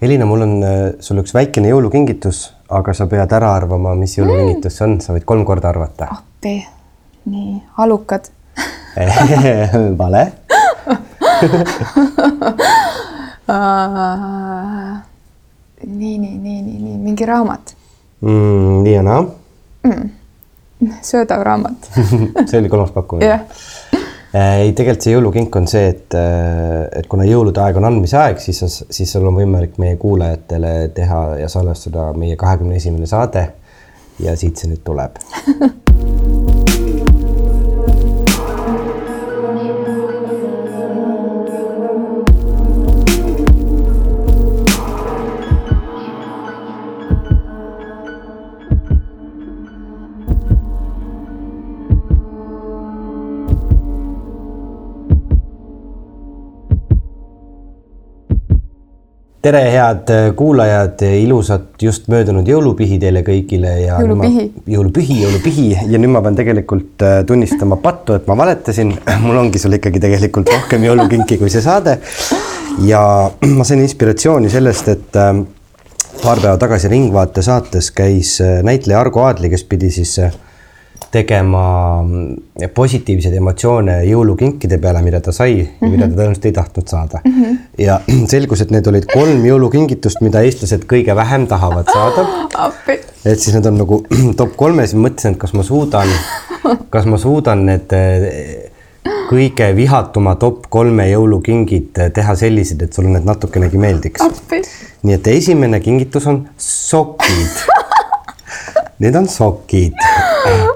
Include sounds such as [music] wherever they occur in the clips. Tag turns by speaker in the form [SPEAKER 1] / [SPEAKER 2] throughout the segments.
[SPEAKER 1] Elina, mul on äh, sulle üks väikene jõulukingitus, aga sa pead ära arvama, mis jõulukingitus see on, sa võid kolm korda arvata.
[SPEAKER 2] appi, nii, alukad. [laughs]
[SPEAKER 1] Vale. [laughs]
[SPEAKER 2] Nii, nii, nii, nii, nii, mingi raamat.
[SPEAKER 1] Mm,. nii ja naa.
[SPEAKER 2] Mm.. söödav raamat. [laughs]
[SPEAKER 1] See oli kolmas pakkumine.
[SPEAKER 2] Jah.
[SPEAKER 1] Ei, tegelikult see jõulukink on see, et, et kuna jõulude aeg on andmise aeg, siis, siis sul on võimalik meie kuulajatele teha ja salvestada meie kahekümne esimene saade. ja siit see nüüd tuleb [laughs] tere, head kuulajad, ilusat just möödunud jõulupihi teile kõigile ja
[SPEAKER 2] jõulupihi,
[SPEAKER 1] jõulupihi, jõulupihi ja nüüd ma pean tegelikult äh, tunnistama pattu, et ma valetasin. [clears throat] mul ongi sul ikkagi tegelikult rohkem jõulukinki kui see saade. ja [clears throat] ma sain inspiratsiooni sellest, et äh, paar päeva tagasi Ringvaate saates käis äh, näitleja Argo Aadli, kes pidi siis tegema positiivseid emotsioone jõulukinkide peale, mida ta sai mm -hmm. ja mida ta mhm. tõenäoliselt ei tahtnud saada mm. -hmm. ja [clears throat] selgus, et need olid kolm jõulukingitust, mida eestlased kõige vähem tahavad saada. [gasps] et siis need on nagu [clears throat] top kolmes, mõtlesin, et kas ma suudan, [laughs] kas ma suudan need eh, kõige vihatuma top kolme jõulukingid teha sellised, et sulle need natukenegi meeldiks. nii et esimene kingitus on sokid [laughs] Need on sokid [laughs]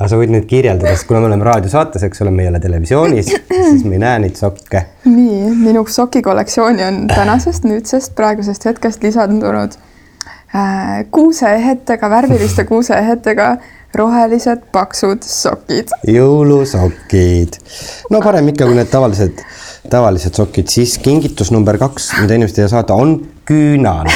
[SPEAKER 1] aga sa võid nüüd kirjeldada, sest kuna me oleme raadiosaates, eks ole, me ei ole televisioonis, siis me ei näe neid sokke.
[SPEAKER 2] nii, minu sokikollektsiooni on tänasest, nüüdsest, praegusest hetkest lisandunud äh, kuuseehetega, värviliste kuuseehetega rohelised paksud sokid.
[SPEAKER 1] jõulusokid. no parem ikka kui need tavalised, tavalised sokid, siis kingitus number kaks, mida inimesed ei saada, on küünal [laughs]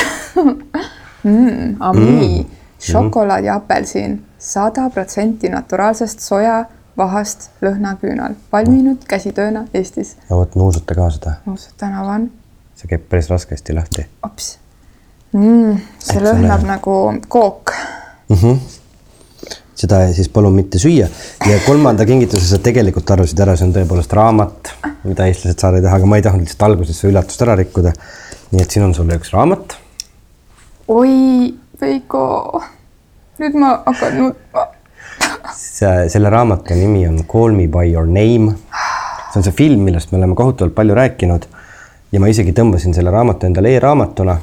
[SPEAKER 2] mm,. Mm. šokolaad ja apelsin sada protsenti naturaalsest soja vahast lõhnaküünal, valminud käsitööna Eestis.
[SPEAKER 1] no vot, nuusuta ka seda.
[SPEAKER 2] nuusutan, avan.
[SPEAKER 1] see käib päris raskesti lahti.
[SPEAKER 2] ops mm,. see Eks lõhnab ole. nagu kook
[SPEAKER 1] mm. -hmm. seda siis palun mitte süüa ja kolmanda kingituse sa tegelikult arvasid ära, see on tõepoolest raamat, mida eestlased saada ei taha, aga ma ei tahtnud lihtsalt alguses su üllatust ära rikkuda. nii et siin on sulle üks raamat.
[SPEAKER 2] oi, Veiko nüüd ma hakkan nutma.
[SPEAKER 1] selle raamatu nimi on Call me by your name. see on see film, millest me oleme kohutavalt palju rääkinud ja ma isegi tõmbasin selle raamatu endale e-raamatuna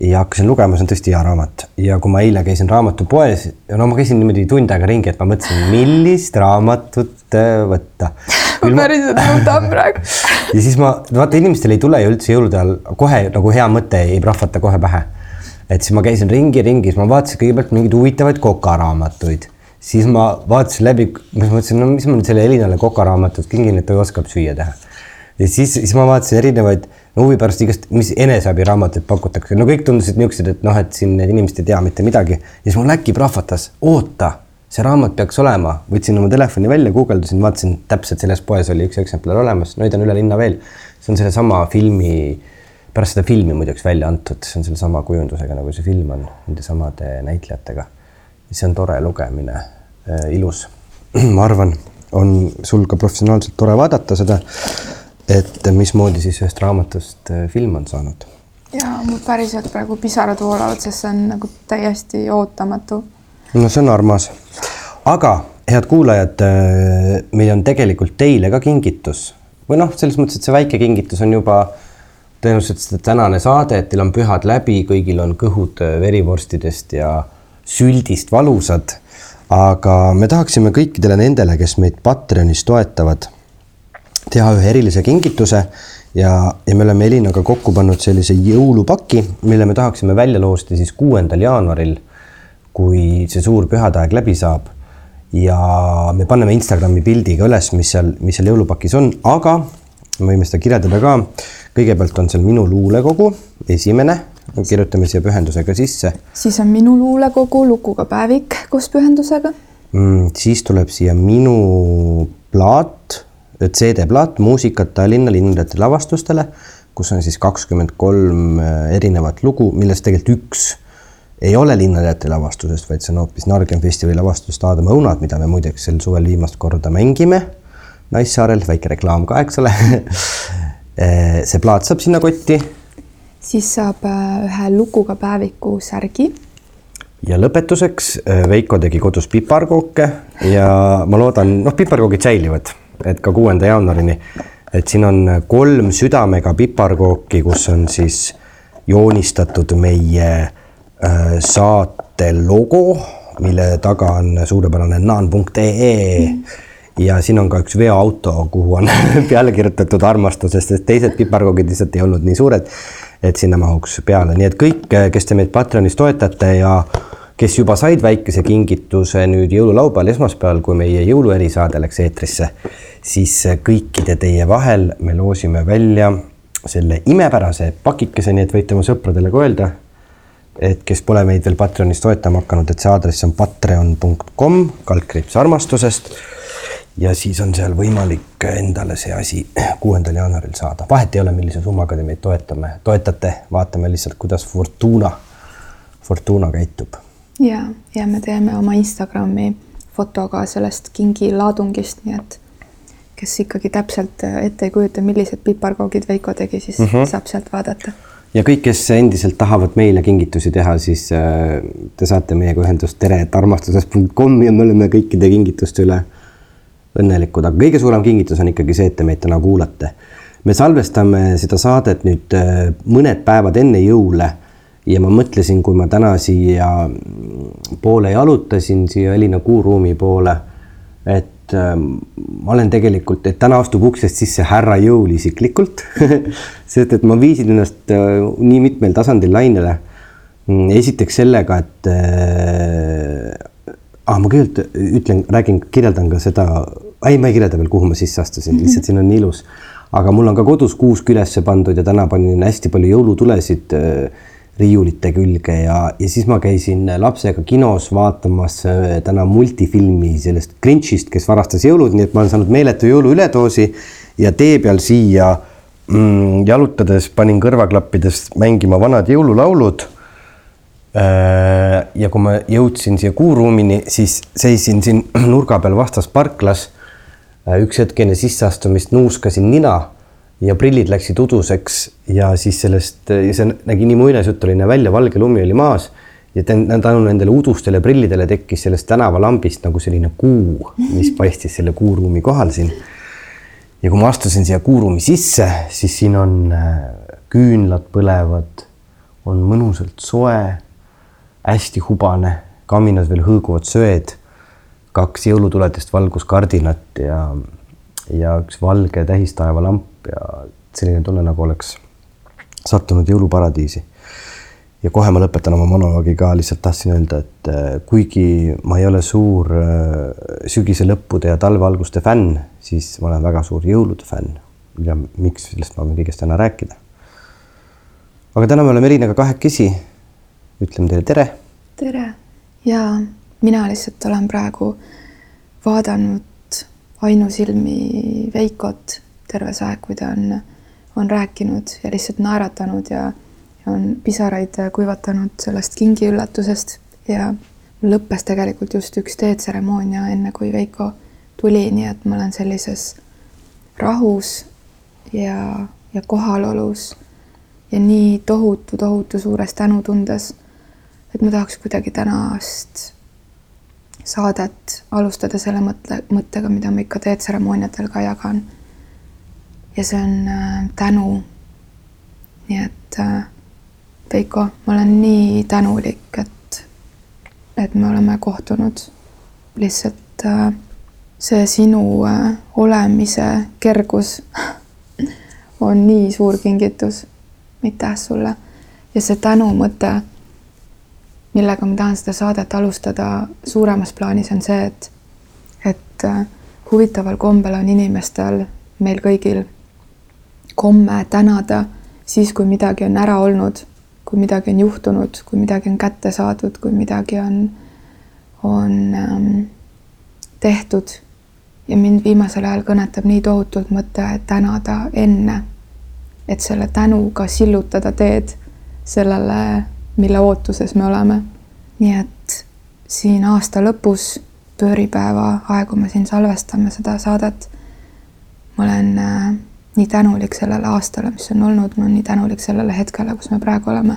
[SPEAKER 1] ja hakkasin lugema, see on tõesti hea raamat ja kui ma eile käisin raamatupoes, no ma käisin niimoodi tund aega ringi, et ma mõtlesin, millist raamatut äh, võtta. [laughs]
[SPEAKER 2] ma päriselt nutan praegu.
[SPEAKER 1] ja siis ma, vaata inimestel ei tule ju üldse jõulude ajal kohe nagu hea mõte ei prahvata kohe pähe et siis ma käisin ringi-ringi, siis ma vaatasin kõigepealt mingeid huvitavaid kokaraamatuid, siis ma vaatasin läbi, ma mõtlesin, no mis ma nüüd selle Elinale kokaraamatut kingin, et ta ju oskab süüa teha. ja siis, siis ma vaatasin erinevaid no, huvi pärast igast, mis eneseabiraamatuid pakutakse, no kõik tundusid niisugused, et noh, et siin need inimesed ei tea mitte midagi. ja siis mul äkki prahvatas, oota, see raamat peaks olema, võtsin oma telefoni välja, guugeldasin, vaatasin täpselt selles poes oli üks eksemplar olemas, neid on üle linna veel. see on sellesama filmi pärast seda filmi muideks välja antud, see on sellesama kujundusega, nagu see film on, nende samade näitlejatega. see on tore lugemine äh,, ilus. [clears throat] ma arvan, on sul ka professionaalselt tore vaadata seda, et mismoodi siis ühest raamatust äh, film on saanud.
[SPEAKER 2] ja mul päriselt praegu pisarad voolavad, sest see on nagu täiesti ootamatu.
[SPEAKER 1] no see on armas. aga head kuulajad, äh, meil on tegelikult teile ka kingitus või noh, selles mõttes, et see väike kingitus on juba tõenäoliselt tänane saade, et teil on pühad läbi, kõigil on kõhud äh, verivorstidest ja süldist valusad. aga me tahaksime kõikidele nendele, kes meid Patreonis toetavad, teha ühe erilise kingituse ja, ja me oleme Elinaga kokku pannud sellise jõulupaki, mille me tahaksime välja loosta siis kuuendal jaanuaril, kui see suur pühade läbi saab. ja me paneme Instagrami pildiga üles, mis seal, mis seal jõulupakis on, aga me võime seda kirjeldada ka kõigepealt on seal Minu luulekogu, esimene, kirjutame siia pühendusega sisse.
[SPEAKER 2] siis on Minu luulekogu lukuga päevik koos pühendusega
[SPEAKER 1] mm,. siis tuleb siia Minu plaat, CD-plaat, muusikat Tallinna linnade lavastustele, kus on siis kakskümmend kolm äh, erinevat lugu, millest tegelikult üks ei ole Linnateatri lavastusest, vaid see on hoopis Nargen festivali lavastusest Aadama õunad, mida me muideks sel suvel viimast korda mängime Naissaarel, väike reklaam ka, eks ole [laughs] see plaat saab sinna kotti.
[SPEAKER 2] Siis saab äh, ühe lukuga päeviku särgi.
[SPEAKER 1] ja lõpetuseks äh, Veiko tegi kodus piparkooke ja ma loodan, noh, piparkoogid säilivad, et ka kuuenda jaanuarini, et siin on kolm südamega piparkooki, kus on siis joonistatud meie saate logo, mille taga on suurepärane naan.ee mm ja siin on ka üks veoauto, kuhu on [laughs] peale kirjutatud armastusest, sest teised piparkoogid lihtsalt ei olnud nii suured, et sinna mahuks peale, nii et kõik, kes te meid Patreonis toetate ja kes juba said väikese kingituse nüüd jõululaupäeval, esmaspäeval, kui meie jõuluerisaade läks eetrisse, siis kõikide teie vahel me loosime välja selle imepärase pakikese, nii et võite oma sõpradele ka öelda, et kes pole meid veel Patreonis toetama hakanud, et see aadress on patreon.com, kaldkriips armastusest ja siis on seal võimalik endale see asi kuuendal jaanuaril saada. vahet ei ole, millise summaga te meid toetame, toetate, vaatame lihtsalt, kuidas Fortuna, Fortuna käitub.
[SPEAKER 2] ja, ja me teeme oma Instagrami foto ka sellest kingilaadungist, nii et kes ikkagi täpselt ette ei kujuta, millised piparkoogid Veiko tegi, siis mm -hmm. saab sealt vaadata
[SPEAKER 1] ja kõik, kes endiselt tahavad meile kingitusi teha, siis äh, te saate meiega ühendust tere.armastuses.com ja me oleme kõikide kingituste üle õnnelikud, aga kõige suurem kingitus on ikkagi see, et te meid täna kuulate. me salvestame seda saadet nüüd äh, mõned päevad enne jõule ja ma mõtlesin, kui ma täna siia poole jalutasin, siia Elina kuuruumi poole, et äh, ma olen tegelikult, et täna astub uksest sisse härra Jõul isiklikult [laughs] sest et ma viisin ennast äh, nii mitmel tasandil lainele. esiteks sellega, et ah,. ma kõigepealt ütlen, räägin, kirjeldan ka seda, ei, ma ei kirjelda veel, kuhu ma sisse astusin, lihtsalt siin on nii ilus. aga mul on ka kodus kuusk ülesse pandud ja täna panin hästi palju jõulutulesid äh, riiulite külge ja, ja siis ma käisin lapsega kinos vaatamas äh, täna multifilmi sellest Grinchist, kes varastas jõulud, nii et ma olen saanud meeletu jõuluüledoosi ja tee peal siia mm, jalutades panin kõrvaklappides mängima vanad jõululaulud Äh, ja kui ma jõudsin siia kuuruumini, siis seisin siin nurga peal vastas parklas. Äh, üks hetk enne sisseastumist nuuskasin nina ja prillid läksid uduseks ja siis sellest, see nägi nii muinasjutuline välja, valge lumi oli maas ja tänu nendele udustele prillidele tekkis sellest tänavalambist nagu selline kuu, mis [laughs] paistis selle kuuruumi kohal siin. ja kui ma astusin siia kuuruumi sisse, siis siin on äh, küünlad põlevad, on mõnusalt soe hästi hubane, kaminas veel hõõguvad söed, kaks jõulutuletist valguskardinat ja, ja üks valge tähistaevalamp ja selline tunne, nagu oleks sattunud jõuluparadiisi. ja kohe ma lõpetan oma monoloogi ka, lihtsalt tahtsin öelda, et äh, kuigi ma ei ole suur äh, sügise lõppude ja talve alguste fänn, siis ma olen väga suur jõulude fänn. ja miks, sellest ma võin kõigest täna rääkida. aga täna me oleme Elinaga kahekesi ütleme teile tere.
[SPEAKER 2] tere ja mina lihtsalt olen praegu vaadanud ainusilmi Veikot terve see aeg, kui ta on, on rääkinud ja lihtsalt naeratanud ja, ja on pisaraid kuivatanud sellest kingiüllatusest ja lõppes tegelikult just üks teetseremoonia, enne kui Veiko tuli, nii et ma olen sellises rahus ja, ja kohalolus ja nii tohutu, tohutu suures tänutundes et ma tahaks kuidagi tänast saadet alustada selle mõtte, mõttega, mida ma ikka teetseremooniatel ka jagan. ja see on äh, tänu. nii et äh, Veiko, ma olen nii tänulik, et, et me oleme kohtunud. lihtsalt äh, see sinu olemise kergus [laughs] on nii suur kingitus. aitäh sulle ja see tänu mõte millega ma tahan seda saadet alustada suuremas plaanis, on see, et, et äh, huvitaval kombel on inimestel, meil kõigil komme tänada siis, kui midagi on ära olnud, kui midagi on juhtunud, kui midagi on kätte saadud, kui midagi on, on ähm, tehtud. ja mind viimasel ajal kõnetab nii tohutult mõte tänada enne. et selle tänuga sillutada teed sellele, mille ootuses me oleme. nii et siin aasta lõpus, pööripäeva aegu me siin salvestame seda saadet. ma olen äh, nii tänulik sellele aastale, mis on olnud, ma olen nii tänulik sellele hetkele, kus me praegu oleme.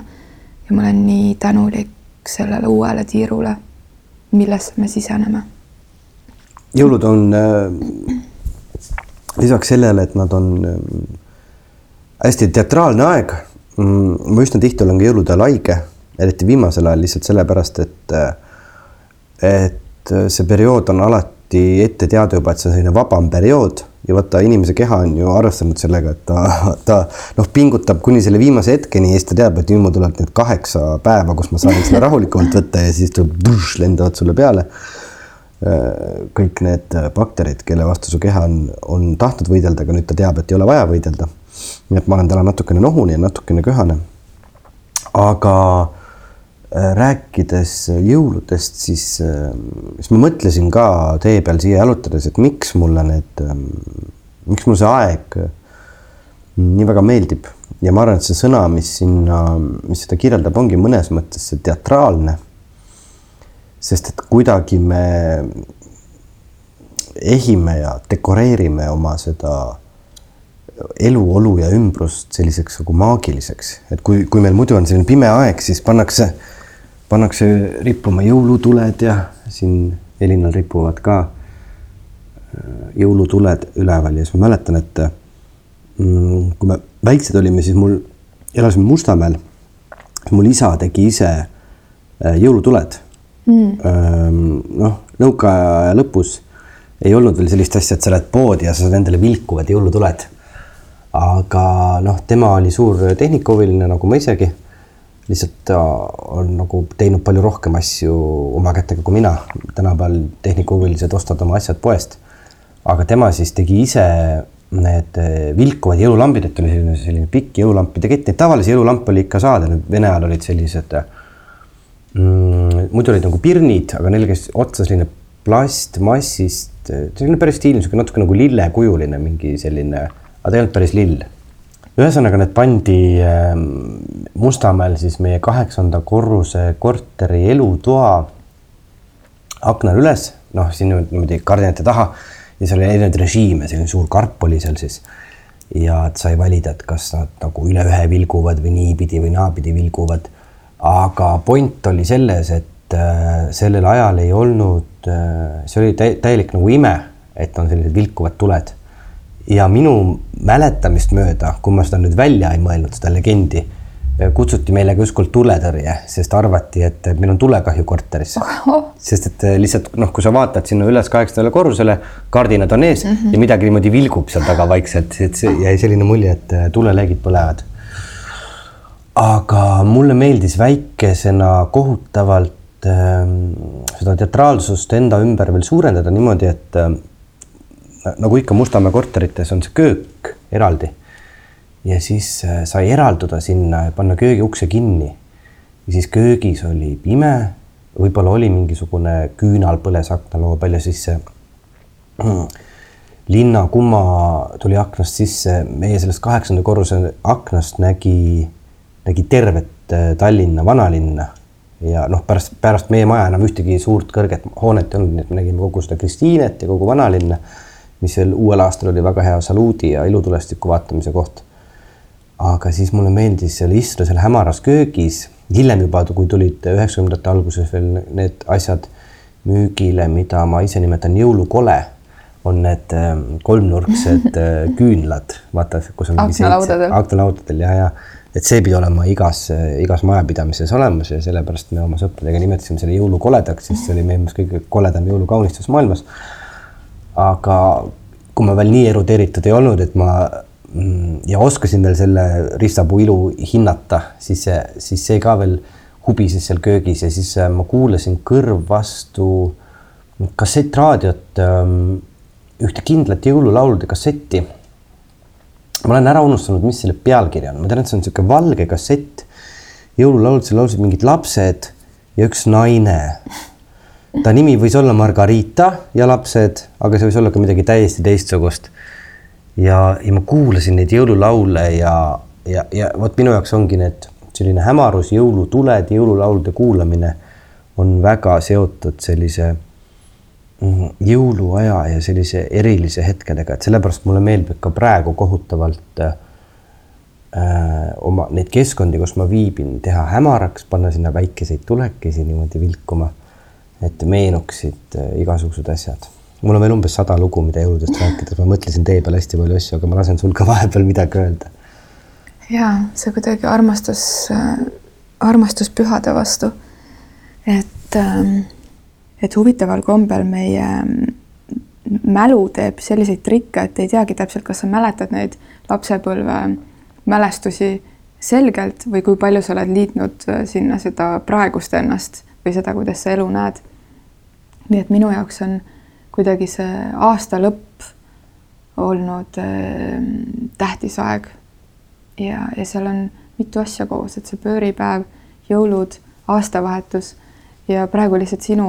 [SPEAKER 2] ja ma olen nii tänulik sellele uuele tiirule, millesse me siseneme.
[SPEAKER 1] jõulud on äh, lisaks sellele, et nad on äh, hästi teatraalne aeg. Mm, ma üsna tihti olen ka jõulude ajal haige, eriti viimasel ajal lihtsalt sellepärast, et, et see periood on alati ette teada juba, et see on selline vabam periood ja vaata, inimese keha on ju arvestanud sellega, et ta, ta noh, pingutab kuni selle viimase hetkeni ja siis ta teab, et nüüd mul tulevad need kaheksa päeva, kus ma saan seda rahulikumalt võtta ja siis tuleb, lendavad sulle peale. Kõik need bakterid, kelle vastu su keha on, on tahtnud võidelda, aga nüüd ta teab, et ei ole vaja võidelda nii et ma olen täna natukene nohune ja natukene köhane. aga äh, rääkides jõuludest, siis, äh, siis ma mõtlesin ka tee peal siia jalutades, et miks mulle need, ähm, miks mulle see aeg äh, nii väga meeldib ja ma arvan, et see sõna, mis sinna, mis seda kirjeldab, ongi mõnes mõttes see teatraalne. sest et kuidagi me ehime ja dekoreerime oma seda eluolu ja ümbrust selliseks nagu maagiliseks, et kui, kui meil muidu on selline pime aeg, siis pannakse, pannakse rippuma jõulutuled ja siin Elinal ripuvad ka äh, jõulutuled üleval. Ja siis ma mäletan, et mm, kui me väiksed olime, siis mul, elasime Mustamäel, mul isa tegi ise äh, jõulutuled. Mm.. noh, nõukaaja lõpus ei olnud veel sellist asja, et sa lähed poodi ja sa saad endale vilkuvad jõulutuled aga noh, tema oli suur tehnikahuviline nagu ma isegi. lihtsalt ta on nagu teinud palju rohkem asju oma kätega kui mina. tänapäeval tehnikahuvilised ostavad oma asjad poest. aga tema siis tegi ise need vilkuvad jõululambid, et oli selline, selline pikk jõululampide kett, neid tavalisi jõululampe oli ikka saada, need Vene ajal olid sellised mm,. muidu olid nagu pirnid, aga neil käis otsa selline plastmassist, selline päris stiilne, sihuke natuke nagu lillekujuline mingi selline aga olnud päris lill. ühesõnaga, need pandi ähm, Mustamäel siis meie kaheksanda korruse korteri elutoa aknal üles, noh, siin niimoodi kardinate taha ja seal oli erinevaid režiime, selline suur karp oli seal siis. ja et sai valida, et kas nad nagu üle ühe vilguvad või niipidi või naapidi vilguvad. aga point oli selles, et äh, sellel ajal ei olnud äh,, see oli täielik nagu ime, et on sellised vilkuvad tuled ja minu mäletamist mööda, kui ma seda nüüd välja ei mõelnud, seda legendi, kutsuti meile ka ükskord tuletõrje, sest arvati, et meil on tulekahju korteris oh.. sest et lihtsalt noh, kui sa vaatad sinna üles kaheksandale korrusele, kardinad on ees mm -hmm. ja midagi niimoodi vilgub seal taga vaikselt, et see jäi selline mulje, et tuleleegid põlevad. aga mulle meeldis väikesena kohutavalt äh, seda teatraalsust enda ümber veel suurendada niimoodi, et äh, nagu ikka Mustamäe korterites on see köök eraldi. ja siis äh, sai eralduda sinna ja panna köögi ukse kinni. ja siis köögis oli pime, võib-olla oli mingisugune küünal põles aknaloo peal ja siis see [clears throat] linnakumma tuli aknast sisse, meie sellest kaheksanda korruse aknast nägi, nägi tervet äh, Tallinna vanalinna. Ja noh, pärast, pärast meie maja enam ühtegi suurt kõrget hoonet ei olnud, nii et me nägime kogu seda Kristiinet ja kogu vanalinna mis veel uuel aastal oli väga hea saluudi ja ilutulestiku vaatamise koht. aga siis mulle meeldis seal istuda seal hämaras köögis, hiljem juba, kui tulid üheksakümnendate alguses veel need asjad müügile, mida ma ise nimetan jõulukole, on need ähm, kolmnurksed äh, [laughs] küünlad, vaata, kus on
[SPEAKER 2] aknalaudadel,
[SPEAKER 1] aknalaudadel ja, ja et see pidi olema igas, igas majapidamises olemas ja sellepärast me oma sõpradega nimetasime selle jõulukoledaks, sest see oli meie meelest kõige koledam jõulukaunistus maailmas aga kui ma veel nii erudeeritud ei olnud, et ma mm, ja oskasin veel selle ristapuu ilu hinnata, siis see, siis see ka veel hubises seal köögis ja siis äh, ma kuulasin kõrv vastu kassettraadiot, ähm, ühte kindlat jõululaulude kassetti. ma olen ära unustanud, mis selle pealkiri on, ma tean, et see on niisugune valge kassett. jõululaulud, seal laulsid mingid lapsed ja üks naine ta nimi võis olla Margarita ja lapsed, aga see võis olla ka midagi täiesti teistsugust. ja, ja ma kuulasin neid jõululaule ja, ja, ja vot minu jaoks ongi need selline hämarus, jõulutuled, jõululaulude kuulamine on väga seotud sellise mm, jõuluaja ja sellise erilise hetkedega, et sellepärast mulle meeldib ka praegu kohutavalt äh, oma neid keskkondi, kus ma viibin, teha hämaraks, panna sinna väikeseid tulekesi niimoodi vilkuma, et meenuksid äh, igasugused asjad. mul on veel umbes sada lugu, mida jõuludest rääkida, ma mõtlesin tee peal hästi palju asju, aga ma lasen sul ka [laughs] vahepeal midagi öelda
[SPEAKER 2] jaa, see kuidagi armastus äh,, armastus pühade vastu. et äh,, et huvitaval kombel meie mm, mälu teeb selliseid trikke, et ei teagi täpselt, kas sa mäletad neid lapsepõlve mälestusi selgelt või kui palju sa oled liitnud äh, sinna seda praegust ennast või seda, kuidas sa elu näed. Nii et minu jaoks on kuidagi see aasta lõpp olnud äh, tähtis aeg. Ja, ja seal on mitu asja koos, et see pööripäev, jõulud, aastavahetus ja praegu lihtsalt sinu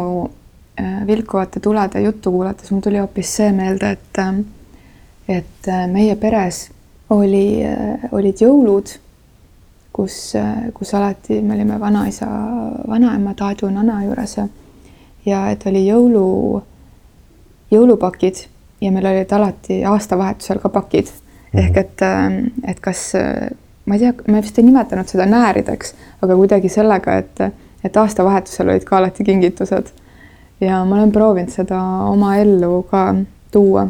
[SPEAKER 2] äh, vilkuvate tulede juttu kuulates mul tuli hoopis see meelde, et äh, et meie peres oli, olid jõulud, kus, kus alati me olime vanaisa, vanaema Taadu nana juures ja ja et oli jõulu, jõulupakid ja meil olid alati aastavahetusel ka pakid ehk mhm. et, ähm, et kas, ma ei tea, me vist ei nimetanud seda näärideks, aga kuidagi sellega, et, et aastavahetusel olid ka alati kingitused. ja ma olen proovinud seda oma ellu ka tuua.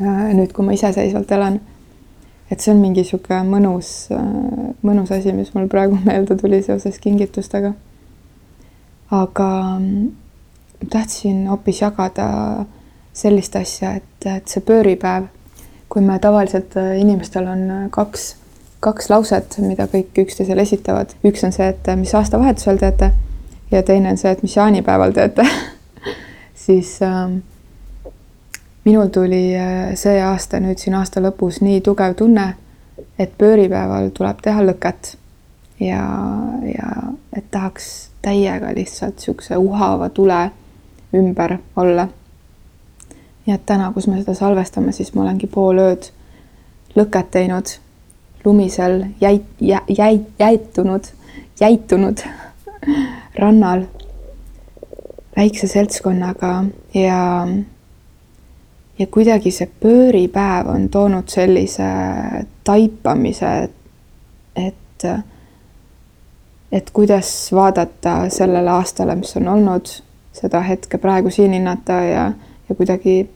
[SPEAKER 2] Äh, nüüd, kui ma iseseisvalt elan. et see on mingi sihuke mõnus, äh, mõnus asi, mis mul praegu meelde tuli seoses kingitustega. Aga mm, tahtsin hoopis jagada sellist asja, et, et see pööripäev kui me tavaliselt äh, inimestel on äh, kaks, kaks lauset, mida kõik üksteisele esitavad, üks on see, et äh, mis aastavahetusel teete ja teine on see, et mis jaanipäeval teete. [laughs] Siis äh, minul tuli see aasta nüüd siin aasta lõpus nii tugev tunne, et pööripäeval tuleb teha lõket. Ja, ja et tahaks täiega lihtsalt niisuguse uhava tule ümber olla. Nii et täna, kus me seda salvestame, siis ma olengi pool ööd lõket teinud lumisel jäi-, jä-, jäi-, jäitunud, jäitunud [laughs] rannal väikse seltskonnaga ja ja kuidagi see pööripäev on toonud sellise taipamise, et et kuidas vaadata sellele aastale, mis on olnud, seda hetke praegu siin hinnata ja ja kuidagi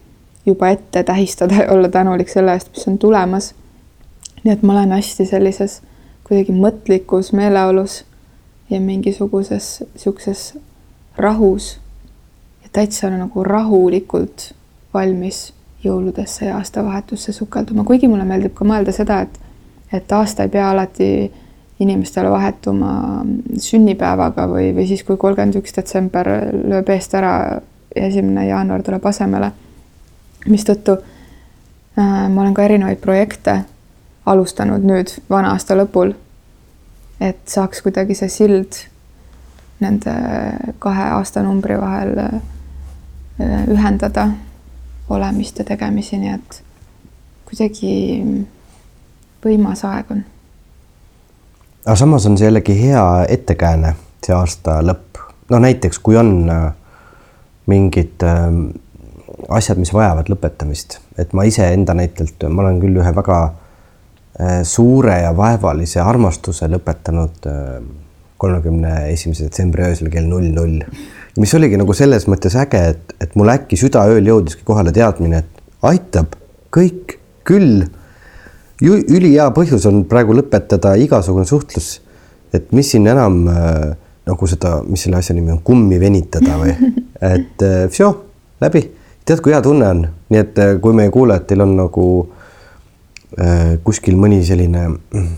[SPEAKER 2] juba ette tähistada ja olla tänulik selle eest, mis on tulemas. nii et ma olen hästi sellises kuidagi mõtlikus meeleolus ja mingisuguses niisuguses rahus ja täitsa nagu rahulikult valmis jõuludesse ja aastavahetusse sukelduma, kuigi mulle meeldib ka mõelda seda, et et aasta ei pea alati inimestele vahetuma sünnipäevaga või, või siis, kui kolmkümmend üks detsember lööb eest ära esimene jaanuar tuleb asemele. mistõttu äh, ma olen ka erinevaid projekte alustanud nüüd vana aasta lõpul. et saaks kuidagi see sild nende kahe aastanumbri vahel äh, ühendada olemist ja tegemisi, nii et kuidagi võimas aeg on.
[SPEAKER 1] Aga samas on see jällegi hea ettekääne, see aasta lõpp. no näiteks kui on äh, mingid äh, asjad, mis vajavad lõpetamist, et ma iseenda näitelt, ma olen küll ühe väga äh, suure ja vaevalise armastuse lõpetanud kolmekümne esimese detsembri öösel kell null null. mis oligi nagu selles mõttes äge, et, et mul äkki südaööl jõudiski kohale teadmine, et aitab kõik küll. Ülihea põhjus on praegu lõpetada igasugune suhtlus, et mis siin enam äh, nagu seda, mis selle asja nimi on, kummi venitada või [laughs] et vsjo, äh, läbi. tead, kui hea tunne on, nii et äh, kui meie kuulajatel on nagu kuskil mõni selline mm,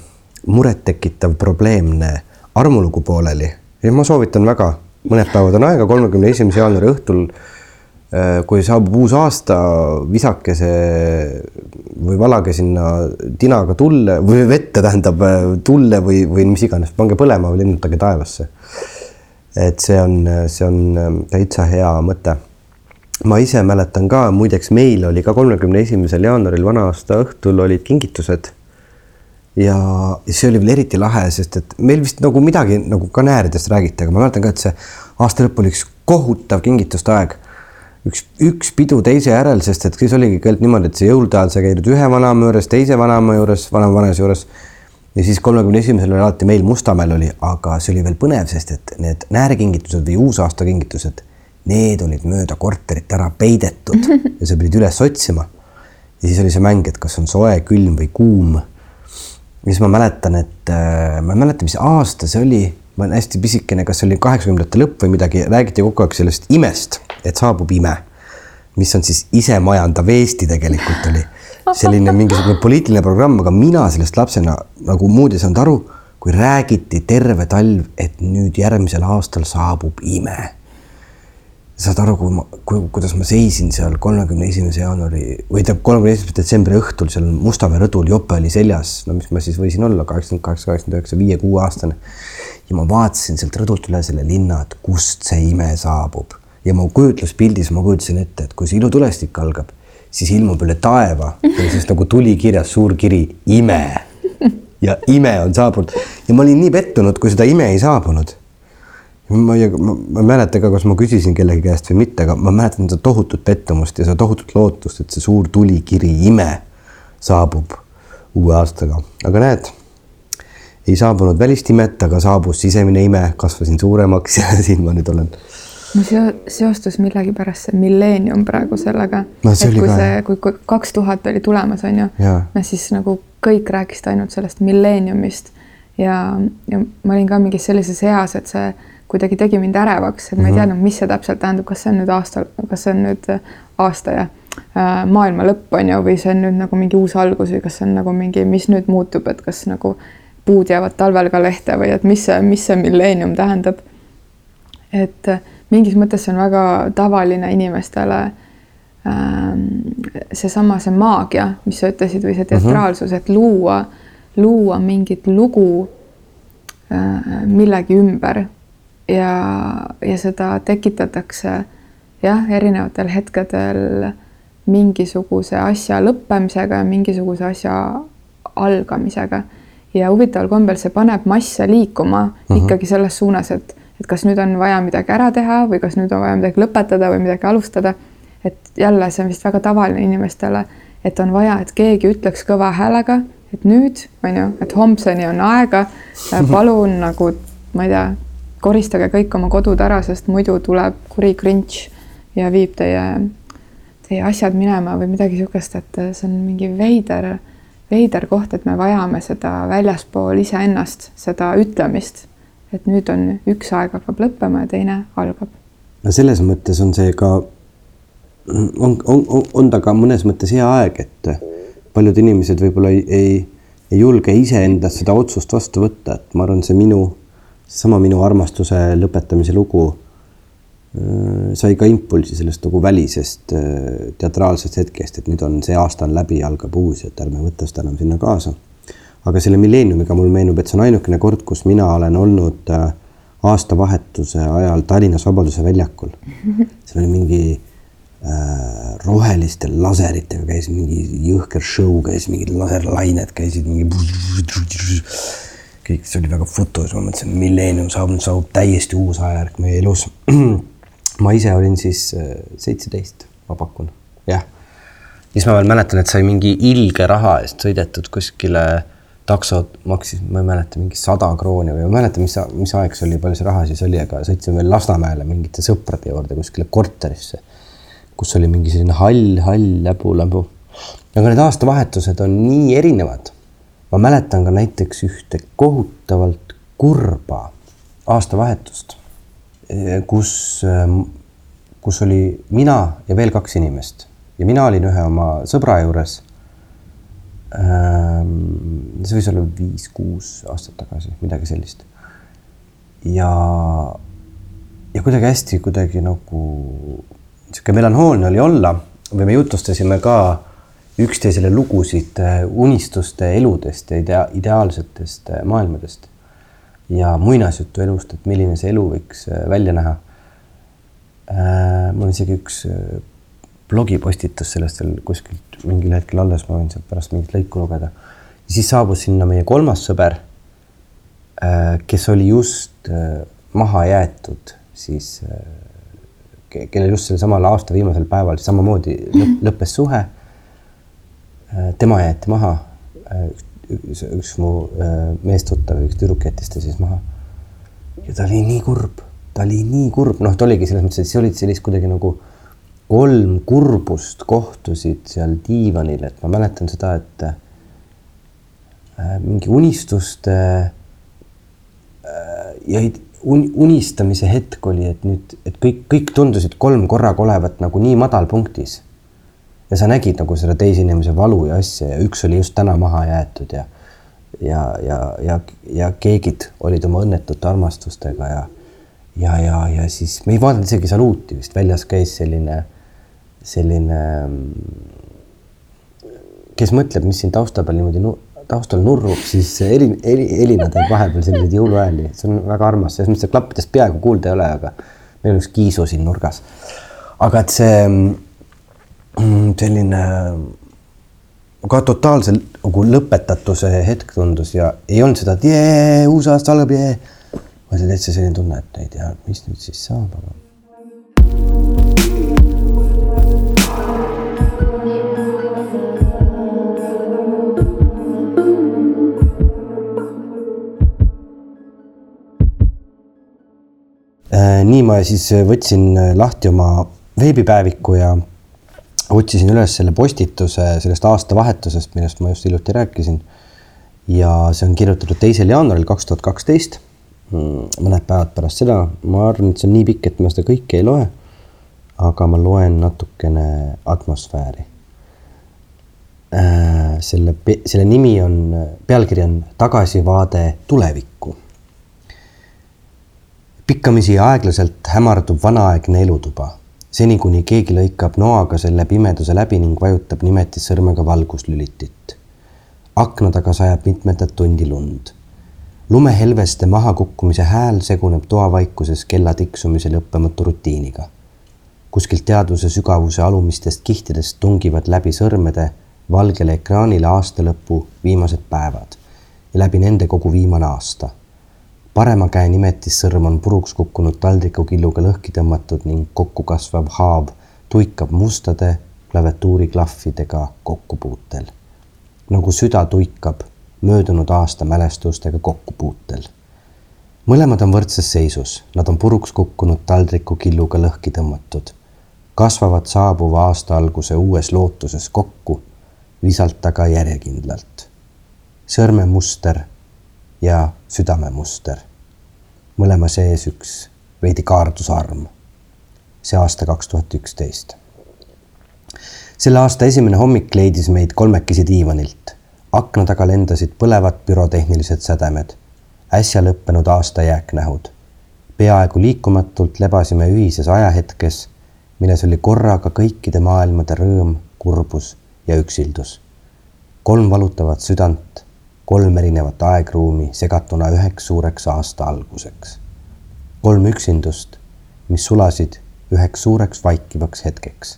[SPEAKER 1] murettekitav probleemne armulugu pooleli ja ma soovitan väga, mõned päevad on aega, kolmekümne esimese jaanuari õhtul. Kui saabub uus aasta, visake see või valage sinna tinaga tulle või vette, tähendab tulle või, või mis iganes, pange põlema või lennutage taevasse. et see on, see on täitsa hea mõte. ma ise mäletan ka, muideks meil oli ka kolmekümne esimesel jaanuaril vana-aasta õhtul olid kingitused. ja see oli veel eriti lahe, sest et meil vist nagu midagi nagu kanääridest räägiti, aga ma mäletan ka, et see aasta lõpp oli üks kohutav kingituste aeg. Üks, üks pidu teise järel, sest et siis oligi kõik niimoodi, et see jõulude ajal sa käid ühe vanaema juures, teise vanaema juures, vanavanes juures ja siis kolmekümne esimesel oli alati meil Mustamäel oli, aga see oli veel põnev, sest et need näärikingitused või uusaastakingitused need olid mööda korterit ära peidetud [laughs] ja sa pidid üles otsima. ja siis oli see mäng, et kas on soe, külm või kuum. ja siis ma mäletan, et äh, ma ei mäleta, mis aasta see oli, ma olen hästi pisikene, kas see oli kaheksakümnendate lõpp või midagi, räägiti kogu aeg sellest imest, et saabub ime. mis on siis isemajandav Eesti tegelikult oli selline mingisugune poliitiline programm, aga mina sellest lapsena nagu muud ei saanud aru, kui räägiti terve talv, et nüüd järgmisel aastal saabub ime saad aru, kui ma, kui, kuidas ma seisin seal kolmekümne esimese jaanuari või tähendab, kolmekümne esimese detsembri õhtul seal Mustamäe rõdul, jope oli seljas, no mis ma siis võisin olla, kaheksakümmend kaheksa, kaheksakümmend üheksa, viie-kuue aastane. ja ma vaatasin sealt rõdult üle selle linna, et kust see ime saabub ja mu kujutluspildis ma kujutasin ette, et kui see ilutulestik algab, siis ilmub üle taeva, siis nagu tuli kirjas suur kiri ime ja ime on saabunud. Ja ma olin nii pettunud, kui seda ime ei saabunud. Ma ei, ma, ei mäleta ka, kas ma küsisin kellegi käest või mitte, aga ma mäletan seda tohutut pettumust ja seda tohutut lootust, et see suur tulikiri ime saabub uue aastaga, aga näed, ei saabunud välist imet, aga saabus sisemine ime, kasvasin suuremaks [laughs] ja siin ma nüüd olen.
[SPEAKER 2] Mul seo-, seostus millegipärast see milleenium praegu sellega
[SPEAKER 1] no,. et
[SPEAKER 2] kui
[SPEAKER 1] ka,
[SPEAKER 2] see, kui kaks tuhat oli tulemas, on ju, siis nagu kõik rääkisid ainult sellest milleeniumist ja, ja ma olin ka mingis sellises eas, et see kuidagi tegi mind ärevaks, et ma ei mhm. teadnud, mis see täpselt tähendab, kas see on nüüd aasta, kas see on nüüd äh, aasta ja äh, maailma lõpp on ju, või see on nüüd nagu mingi uus algus või kas see on nagu mingi, mis nüüd muutub, et kas nagu puud jäävad talvel ka lehte või et mis see, mis see milleenium tähendab. et äh, mingis mõttes see on väga tavaline inimestele ähm, seesama, see maagia, mis sa ütlesid, või see mhm. teatraalsus, et luua, luua mingit lugu millegi ümber ja, ja seda tekitatakse jah, erinevatel hetkedel mingisuguse asja lõppemisega ja mingisuguse asja algamisega. ja huvitaval kombel see paneb masse liikuma uh mhm. -huh. ikkagi selles suunas, et, et kas nüüd on vaja midagi ära teha või kas nüüd on vaja midagi lõpetada või midagi alustada. et jälle see on vist väga tavaline inimestele, et on vaja, et keegi ütleks kõva häälega, et nüüd on ju, et homseni on aega, [laughs] palun nagu ma ei tea, koristage kõik oma kodud ära, sest muidu tuleb kuri krintš ja viib teie, teie asjad minema või midagi niisugust, et see on mingi veider, veider koht, et me vajame seda väljaspool iseennast, seda ütlemist, et nüüd on üks aeg hakkab lõppema ja teine algab.
[SPEAKER 1] no selles mõttes on see ka, on, on, on, on ta ka mõnes mõttes hea aeg, et paljud inimesed võib-olla ei, ei, ei julge iseendas seda otsust vastu võtta, et ma arvan, see minu seesama minu armastuse lõpetamise lugu äh, sai ka impulsi sellest nagu välisest äh, teatraalsest hetkest, et nüüd on see aasta on läbi, algab uus, et ärme võta seda enam sinna kaasa. Aga selle milleeniumiga mul meenub, et see on ainukene kord, kus mina olen olnud äh, aastavahetuse ajal Tallinnas Vabaduse väljakul. seal oli mingi äh, roheliste laseritega käis mingi jõhker show, käis mingid laserlained käisid mingi kõik, see oli väga futus, ma mõtlesin, milleenium saabub, saabub täiesti uus ajajärk meie elus. [clears throat] ma ise olin siis äh, seitseteist, ma pakun, jah. siis ma veel mäletan, et sai mingi ilge raha eest sõidetud kuskile, taksod maksis, ma ei mäleta, mingi sada krooni või ma ei mäleta, mis, mis aeg see oli, palju see raha siis oli, aga sõitsime veel Lasnamäele mingite sõprade juurde kuskile korterisse, kus oli mingi selline hall, hall läbu-läbu. aga need aastavahetused on nii erinevad ma mäletan ka näiteks ühte kohutavalt kurba aastavahetust, kus, kus oli mina ja veel kaks inimest ja mina olin ühe oma sõbra juures. See võis olla viis-kuus aastat tagasi, midagi sellist. ja, ja kuidagi hästi kuidagi nagu sihuke melanhoolne oli olla või me jutustasime ka üksteisele lugusid äh, unistuste eludest ja idea-, ideaalsetest äh, maailmadest ja muinasjutu elust, et milline see elu võiks äh, välja näha. äh,. mul on isegi üks blogipostitus sellest veel kuskilt mingil hetkel alles, ma võin sealt pärast mingit lõiku lugeda. siis saabus sinna meie kolmas sõber äh,, kes oli just äh, maha jäetud siis äh, kellel just sel samal aasta viimasel päeval samamoodi lõpp, [laughs] lõppes suhe. Äh, tema jäeti maha. Äh, üks, üks mu meestuttav, üks tüdruk jättis ta siis maha. ja ta oli nii kurb, ta oli nii kurb, noh, ta oligi selles mõttes, et siis olid sellist kuidagi nagu kolm kurbust kohtusid seal diivanil, et ma mäletan seda, et mingi unistuste jäid un-, unistamise hetk oli, et nüüd, et kõik, kõik tundusid kolm korraga olevat nagu nii madalpunktis. ja sa nägid nagu seda teise inimese valu ja asja ja üks oli just täna maha jäetud ja ja, ja, ja, ja keegid olid oma õnnetute armastustega ja ja, ja, ja siis me ei vaadanud isegi saluuti vist, väljas käis selline, selline, kes mõtleb, mis siin tausta peal niimoodi taustal nurrub, siis Elin, Elina teeb vahepeal selliseid jõuluhääli, see on väga armas, selles mõttes, et klappidest peaaegu kuulda ei ole, aga meil on üks kiisu siin nurgas. aga et see mm, selline ka totaalse nagu lõpetatuse hetk tundus ja ei olnud seda, et jee, uus aasta algab, jee. vaid oli täitsa selline tunne, et ei tea, mis nüüd siis saab, aga nii ma siis võtsin lahti oma veebipäeviku ja otsisin üles selle postituse sellest aastavahetusest, millest ma just hiljuti rääkisin. ja see on kirjutatud teisel jaanuaril kaks tuhat kaksteist. Mm, mõned päevad pärast seda, ma arvan, et see on nii pikk, et ma seda kõike ei loe. aga ma loen natukene atmosfääri. Äh, selle, selle nimi on, pealkiri on Tagasivaade tulevikku pikkamisi aeglaselt hämardub vanaaegne elutuba, seni kuni keegi lõikab noaga selle pimeduse läbi ning vajutab nimetissõrmega valguslülitit. akna taga sajab mitmendat tundi lund. lumehelveste mahakukkumise hääl seguneb toavaikuses kella tiksumise lõppematu rutiiniga. kuskilt teadvuse sügavuse alumistest kihtidest tungivad läbi sõrmede valgele ekraanile aastalõpu viimased päevad ja läbi nende kogu viimane aasta parema käe nimetissõrm on puruks kukkunud taldrikukilluga lõhki tõmmatud ning kokkukasvav haav tuikab mustade klaviatuuriklahvidega kokkupuutel. nagu süda tuikab möödunud aasta mälestustega kokkupuutel. mõlemad on võrdses seisus, nad on puruks kukkunud taldrikukilluga lõhki tõmmatud, kasvavad saabuva aasta alguse uues lootuses kokku, visalt aga järjekindlalt. sõrmemuster ja südamemuster. mõlema sees üks veidi kaardusarm. see aasta kaks tuhat üksteist. selle aasta esimene hommik leidis meid kolmekesi diivanilt. akna taga lendasid põlevad pürotehnilised sädemed, äsja lõppenud aasta jääknähud. peaaegu liikumatult lebasime ühises ajahetkes, milles oli korraga kõikide maailmade rõõm, kurbus ja üksildus. kolm valutavat südant kolm erinevat aegruumi segatuna üheks suureks aasta alguseks. kolm üksindust, mis sulasid üheks suureks vaikivaks hetkeks.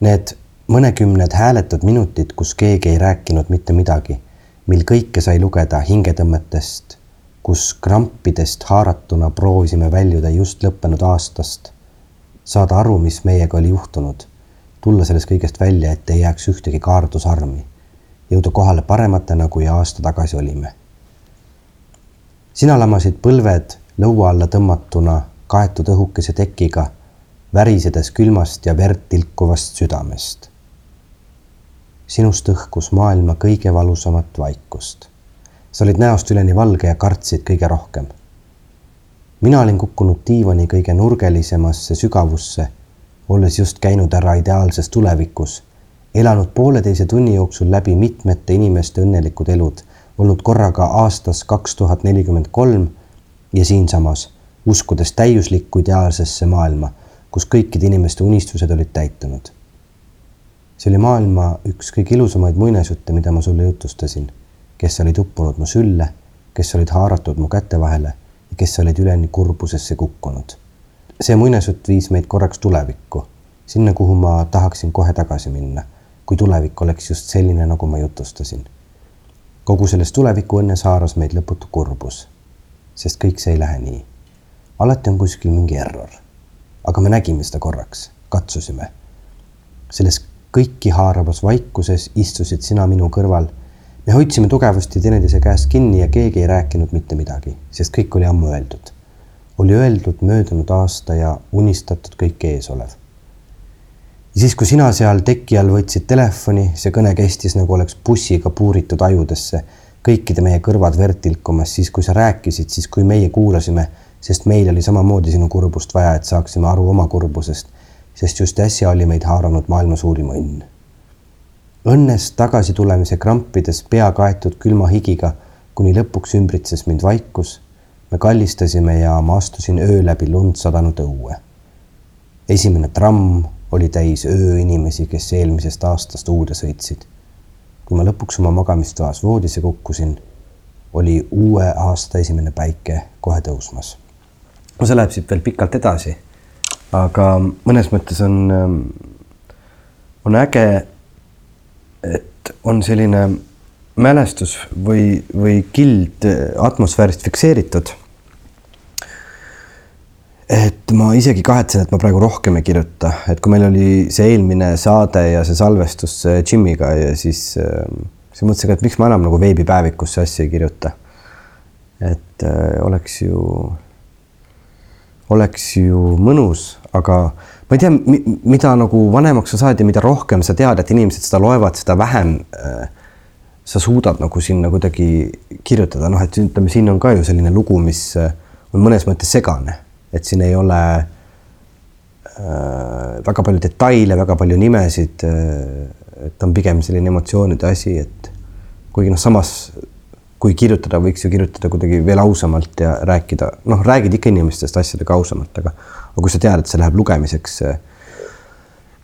[SPEAKER 1] Need mõnekümned hääletud minutid, kus keegi ei rääkinud mitte midagi, mil kõike sai lugeda hingetõmmetest, kus krampidest haaratuna proovisime väljuda just lõppenud aastast, saada aru, mis meiega oli juhtunud, tulla sellest kõigest välja, et ei jääks ühtegi kaardusarmi jõuda kohale parematena, kui aasta tagasi olime. sina lamasid põlved lõua alla tõmmatuna kaetud õhukese tekiga, värisedes külmast ja verd tilkuvast südamest. sinust õhkus maailma kõige valusamat vaikust. sa olid näost üleni valge ja kartsid kõige rohkem. mina olin kukkunud diivani kõige nurgelisemasse sügavusse, olles just käinud ära ideaalses tulevikus elanud pooleteise tunni jooksul läbi mitmete inimeste õnnelikud elud, olnud korraga aastas kaks tuhat nelikümmend kolm ja siinsamas, uskudes täiuslikku ideaalsesse maailma, kus kõikide inimeste unistused olid täitunud. see oli maailma üks kõige ilusamaid muinasjutte, mida ma sulle jutustasin, kes olid uppunud mu sülle, kes olid haaratud mu käte vahele ja kes olid üleni kurbusesse kukkunud. see muinasjutt viis meid korraks tulevikku, sinna, kuhu ma tahaksin kohe tagasi minna, kui tulevik oleks just selline, nagu ma jutustasin. kogu selles tuleviku õnnes haaras meid lõputu kurbus, sest kõik see ei lähe nii. alati on kuskil mingi error. aga me nägime seda korraks, katsusime. selles kõiki haaravas vaikuses istusid sina minu kõrval. me hoidsime tugevasti teineteise käest kinni ja keegi ei rääkinud mitte midagi, sest kõik oli ammu öeldud oli öeldud möödunud aasta ja unistatud kõik eesolev. Ja siis, kui sina seal teki all võtsid telefoni, see kõne kestis nagu oleks bussiga puuritud ajudesse, kõikide meie kõrvad verd tilkumas, siis kui sa rääkisid, siis kui meie kuulasime, sest meil oli samamoodi sinu kurbust vaja, et saaksime aru oma kurbusest, sest just äsja oli meid haaranud maailma suurim õnn. õnnest tagasi tulemise krampides pea kaetud külma higiga, kuni lõpuks ümbritses mind vaikus me kallistasime ja ma astusin öö läbi lund sadanud õue. esimene tramm oli täis ööinimesi, kes eelmisest aastast uude sõitsid. kui ma lõpuks oma magamistoas voodisse kukkusin, oli uue aasta esimene päike kohe tõusmas. no see läheb siit veel pikalt edasi, aga mõnes mõttes on, on äge, et on selline mälestus või, või kild atmosfäärist fikseeritud. Et ma isegi kahetsen, et ma praegu rohkem ei kirjuta, et kui meil oli see eelmine saade ja see salvestus Jimiga ja siis, siis mõtlesin ka, et miks ma enam nagu veebipäevikusse asja ei kirjuta. et äh, oleks ju, oleks ju mõnus, aga ma ei tea, mida nagu vanemaks sa saad ja mida rohkem sa tead, et inimesed seda loevad, seda vähem äh, sa suudad nagu sinna kuidagi kirjutada, noh, et ütleme, siin on ka ju selline lugu, mis äh, on mõnes mõttes segane, et siin ei ole äh, väga palju detaile, väga palju nimesid äh,. et on pigem selline emotsioonide asi, et kuigi noh, samas kui kirjutada, võiks ju kirjutada kuidagi veel ausamalt ja rääkida, noh, räägid ikka inimestest asjadega ausamalt, aga, aga kui sa tead, et see läheb lugemiseks äh,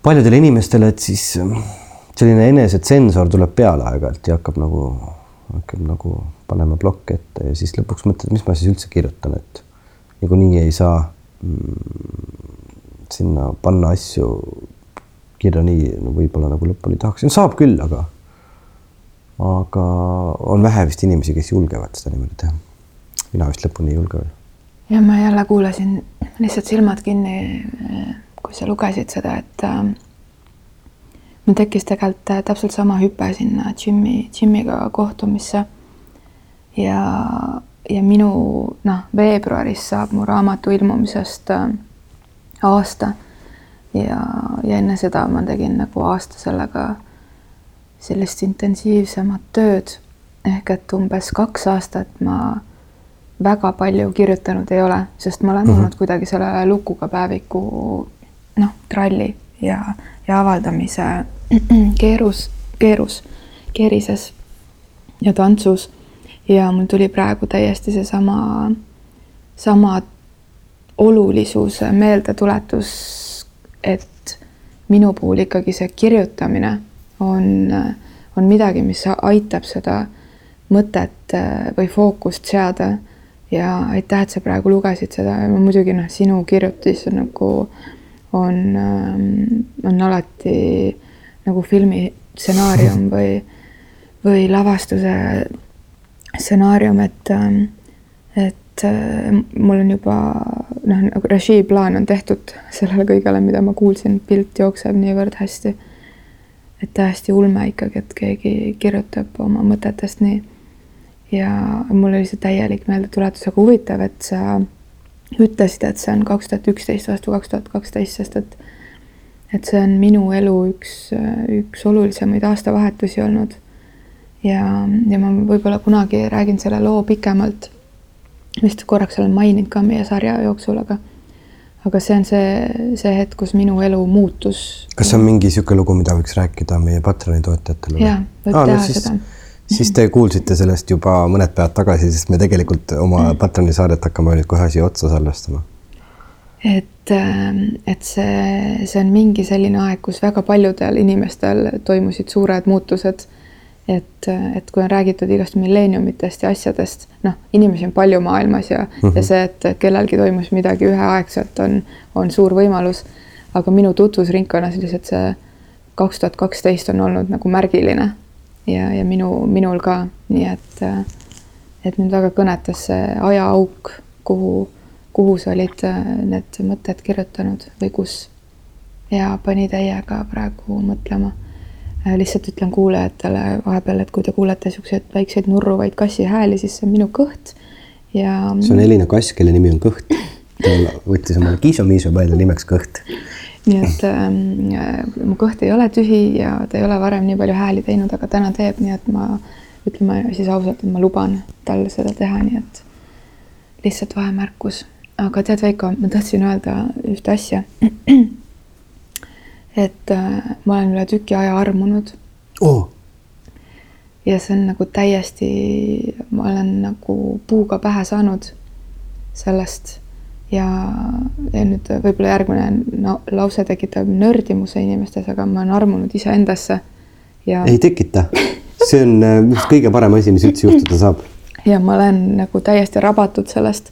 [SPEAKER 1] paljudele inimestele, et siis selline enesetsensor tuleb peale aeg-ajalt ja hakkab nagu, hakkab nagu panema plokke ette ja siis lõpuks mõtled, mis ma siis üldse kirjutan, et niikuinii ei saa mm, sinna panna asju kirja nii no võib-olla nagu lõpuni tahaks, saab küll, aga aga on vähe vist inimesi, kes julgevad seda niimoodi teha. mina vist lõpuni ei julge veel.
[SPEAKER 2] ja ma jälle kuulasin lihtsalt silmad kinni, kui sa lugesid seda, et äh, mul tekkis tegelikult äh, täpselt sama hüpe sinna džimmi, džimmiga kohtumisse. ja, ja minu noh, veebruaris saab mu raamatu ilmumisest äh, aasta. ja, ja enne seda ma tegin nagu aasta sellega sellist intensiivsemat tööd ehk et umbes kaks aastat ma väga palju kirjutanud ei ole, sest ma olen mm -hmm. olnud kuidagi selle lukuga päeviku noh, tralli ja, ja avaldamise [clears throat] keerus, keerus, keerises ja tantsus. Ja mul tuli praegu täiesti seesama, sama olulisuse meeldetuletus, et minu puhul ikkagi see kirjutamine on, on midagi, mis aitab seda mõtet äh, või fookust seada. ja aitäh, et sa praegu lugesid seda ja muidugi noh, sinu kirjutis on nagu on, ähm, on alati nagu filmi stsenaarium või, või lavastuse stsenaarium, et, ähm, et äh, mul on juba noh, nagu režiiplaan on tehtud sellele kõigele, mida ma kuulsin, pilt jookseb niivõrd hästi. et täiesti ulme ikkagi, et keegi kirjutab oma mõtetest nii. ja mul oli see täielik meeldetuletus, aga huvitav, et sa ütlesid, et see on kaks tuhat üksteist vastu kaks tuhat kaksteist, sest et et see on minu elu üks, üks olulisemaid aastavahetusi olnud. Ja, ja ma võib-olla kunagi räägin selle loo pikemalt. vist korraks olen maininud ka meie sarja jooksul, aga aga see on see, see hetk, kus minu elu muutus.
[SPEAKER 1] kas see on mingi niisugune lugu, mida võiks rääkida meie Patroni toetajatele?
[SPEAKER 2] jaa, võib ah, teha no, siis, seda.
[SPEAKER 1] siis te kuulsite sellest juba mõned päevad tagasi, sest me tegelikult oma mm. Patroni saadet hakkame nüüd kohe siia otsa salvestama
[SPEAKER 2] et, ähm, et see, see on mingi selline aeg, kus väga paljudel inimestel toimusid suured muutused et, et kui on räägitud igast milleeniumitest ja asjadest, noh, inimesi on palju maailmas ja mm, -hmm. ja see, et kellelgi toimus midagi üheaegselt, on, on suur võimalus. aga minu tutvusringkonnas lihtsalt see kaks tuhat kaksteist on olnud nagu märgiline ja, ja minu, minul ka, nii et, et mind väga kõnetas see ajaauk, kuhu, kuhu sa olid need mõtted kirjutanud või kus. ja pani täiega praegu mõtlema lihtsalt ütlen kuulajatele vahepeal, et kui te kuulete niisuguseid väikseid nurruvaid kassi hääli, siis see on minu kõht ja.
[SPEAKER 1] see on Elina kass, kelle nimi on Kõht. ta võttis omale Kiiso-Miiso peale nimeks Kõht.
[SPEAKER 2] nii et ähm, mu kõht ei ole tühi ja ta ei ole varem nii palju hääli teinud, aga täna teeb, nii et ma ütleme siis ausalt, et ma luban tal seda teha, nii et lihtsalt vahemärkus. aga tead, Veiko, ma tahtsin öelda ühte asja [clears throat] et äh, ma olen üle tüki aja armunud
[SPEAKER 1] oh..
[SPEAKER 2] ja see on nagu täiesti, ma olen nagu puuga pähe saanud sellest ja, ja nüüd võib-olla järgmine no, lause tekitab nördimuse inimestes, aga ma olen armunud iseendasse ja.
[SPEAKER 1] ei tekita, see on üks äh, kõige parem asi, mis üldse juhtuda saab.
[SPEAKER 2] ja ma olen nagu täiesti rabatud sellest,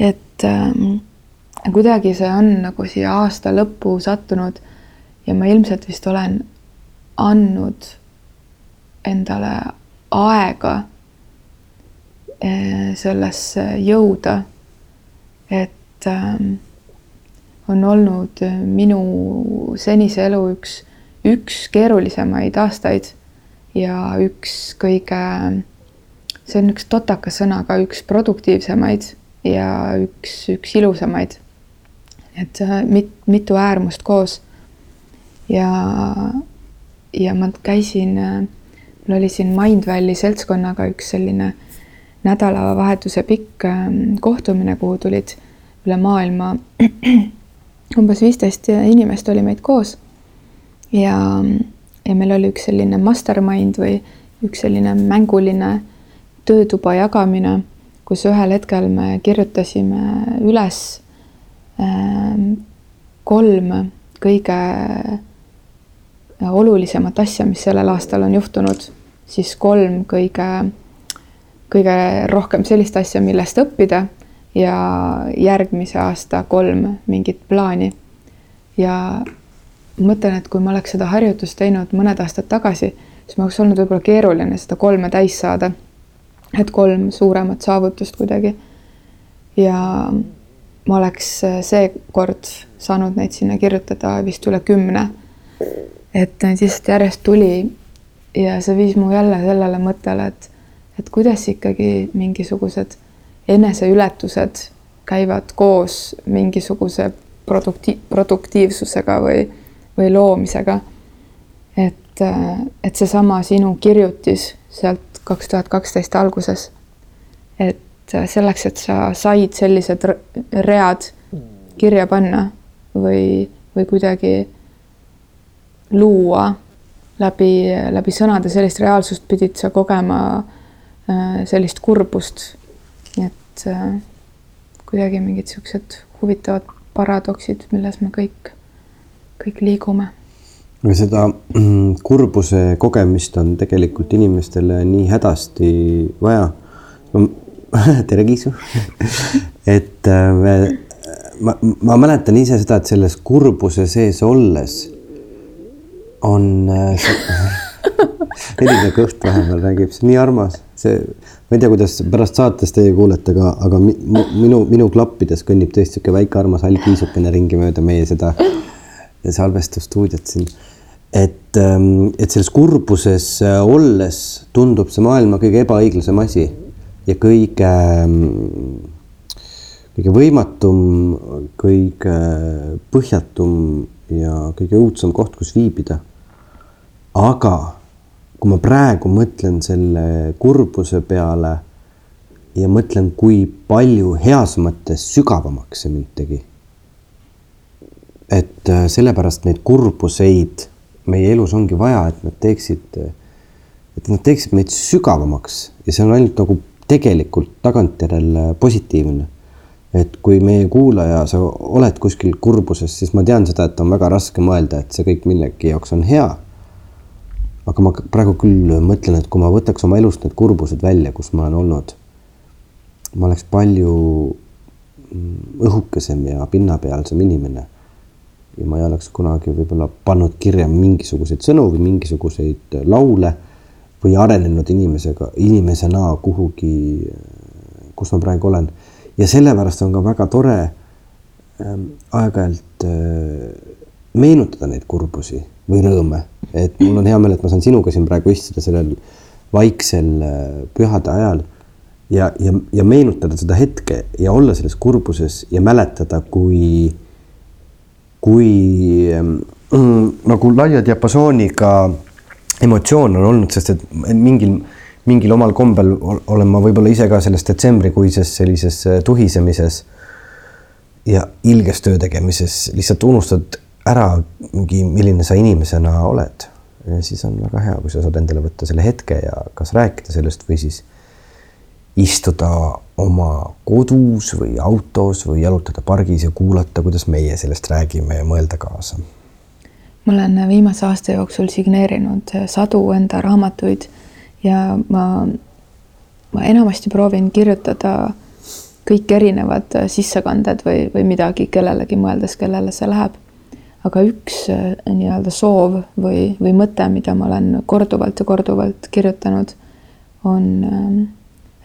[SPEAKER 2] et ähm, kuidagi see on nagu siia aasta lõppu sattunud ja ma ilmselt vist olen andnud endale aega eh, sellesse jõuda, et ähm, on olnud minu senise elu üks, üks keerulisemaid aastaid ja üks kõige, see on üks totakas sõna, aga üks produktiivsemaid ja üks, üks ilusamaid et äh, mit, mitu äärmust koos. ja, ja ma käisin, äh, mul oli siin Mindvalley seltskonnaga üks selline nädalavahetuse pikk ähm, kohtumine, kuhu tulid üle maailma [clears throat] umbes viisteist inimest oli meid koos. ja, ja meil oli üks selline mastermind või üks selline mänguline töötuba jagamine, kus ühel hetkel me kirjutasime üles kolm kõige olulisemat asja, mis sellel aastal on juhtunud, siis kolm kõige, kõige rohkem sellist asja, millest õppida ja järgmise aasta kolm mingit plaani. ja mõtlen, et kui ma oleks seda harjutust teinud mõned aastad tagasi, siis ma oleks olnud võib-olla keeruline seda kolme täis saada. et kolm suuremat saavutust kuidagi. ja ma oleks äh, seekord saanud neid sinna kirjutada vist üle kümne. et neid lihtsalt järjest tuli ja see viis mu jälle sellele mõttele, et, et kuidas ikkagi mingisugused eneseületused käivad koos mingisuguse produkti-, produktiivsusega või, või loomisega. et, äh, et seesama sinu kirjutis sealt kaks tuhat kaksteist alguses, et et selleks, et sa said sellised read kirja panna või, või kuidagi luua läbi, läbi sõnade sellist reaalsust, pidid sa kogema äh, sellist kurbust. et äh, kuidagi mingid niisugused huvitavad paradoksid, milles me kõik, kõik liigume.
[SPEAKER 1] no seda mm, kurbuse kogemist on tegelikult inimestele nii hädasti vaja [laughs] tere, Kiisu. [laughs] Et äh, ma, ma mäletan ise seda, et selles kurbuse sees olles on äh, selline [laughs] kõht vahepeal räägib, see on nii armas, see, ma ei tea, kuidas pärast saates teie kuulete, aga, aga minu, minu klappides kõnnib tõesti niisugune väike armas hall kiisukene ringi mööda meie seda salvestusstuudiot siin. et, ähm, et selles kurbuses äh, olles tundub see maailma kõige ebaõiglasem asi ja kõige, kõige võimatum, kõige põhjatum ja kõige õudsem koht, kus viibida. aga kui ma praegu mõtlen selle kurbuse peale ja mõtlen, kui palju heas mõttes sügavamaks see mind tegi. et äh, sellepärast neid kurbuseid meie elus ongi vaja, et nad teeksid, et nad teeksid meid sügavamaks ja see on ainult nagu tegelikult tagantjärele positiivne. et kui meie kuulaja, sa oled kuskil kurbuses, siis ma tean seda, et on väga raske mõelda, et see kõik millegi jaoks on hea. aga ma praegu küll mõtlen, et kui ma võtaks oma elust need kurbused välja, kus ma olen olnud, ma oleks palju mm, õhukesem ja pinnapealsem inimene. ja ma ei oleks kunagi võib-olla pannud kirja mingisuguseid sõnu või mingisuguseid laule või arenenud inimesega, inimesena kuhugi, kus ma praegu olen. ja sellepärast on ka väga tore ähm, aeg-ajalt äh, meenutada neid kurbusi või rõõme, et mul on hea meel, et ma saan sinuga siin praegu istuda sellel vaiksel äh, pühade ajal ja, ja, ja meenutada seda hetke ja olla selles kurbuses ja mäletada, kui, kui mm, [clears throat] nagu laia diapasooniga emotsioon on olnud, sest et mingil, mingil omal kombel olen ma võib-olla ise ka selles detsembrikuises sellises äh, tuhisemises ja ilges töö tegemises lihtsalt unustad ära mingi, milline sa inimesena oled. ja siis on väga hea, kui sa saad endale võtta selle hetke ja kas rääkida sellest või siis istuda oma kodus või autos või jalutada pargis ja kuulata, kuidas meie sellest räägime ja mõelda kaasa.
[SPEAKER 2] Ma olen viimase aasta jooksul signeerinud sadu enda raamatuid ja ma, ma enamasti proovin kirjutada kõik erinevad sissekanded või, või midagi kellelegi mõeldes, kellele see läheb aga üks äh, nii-öelda soov või, või mõte, mida ma olen korduvalt ja korduvalt kirjutanud, on, ähm,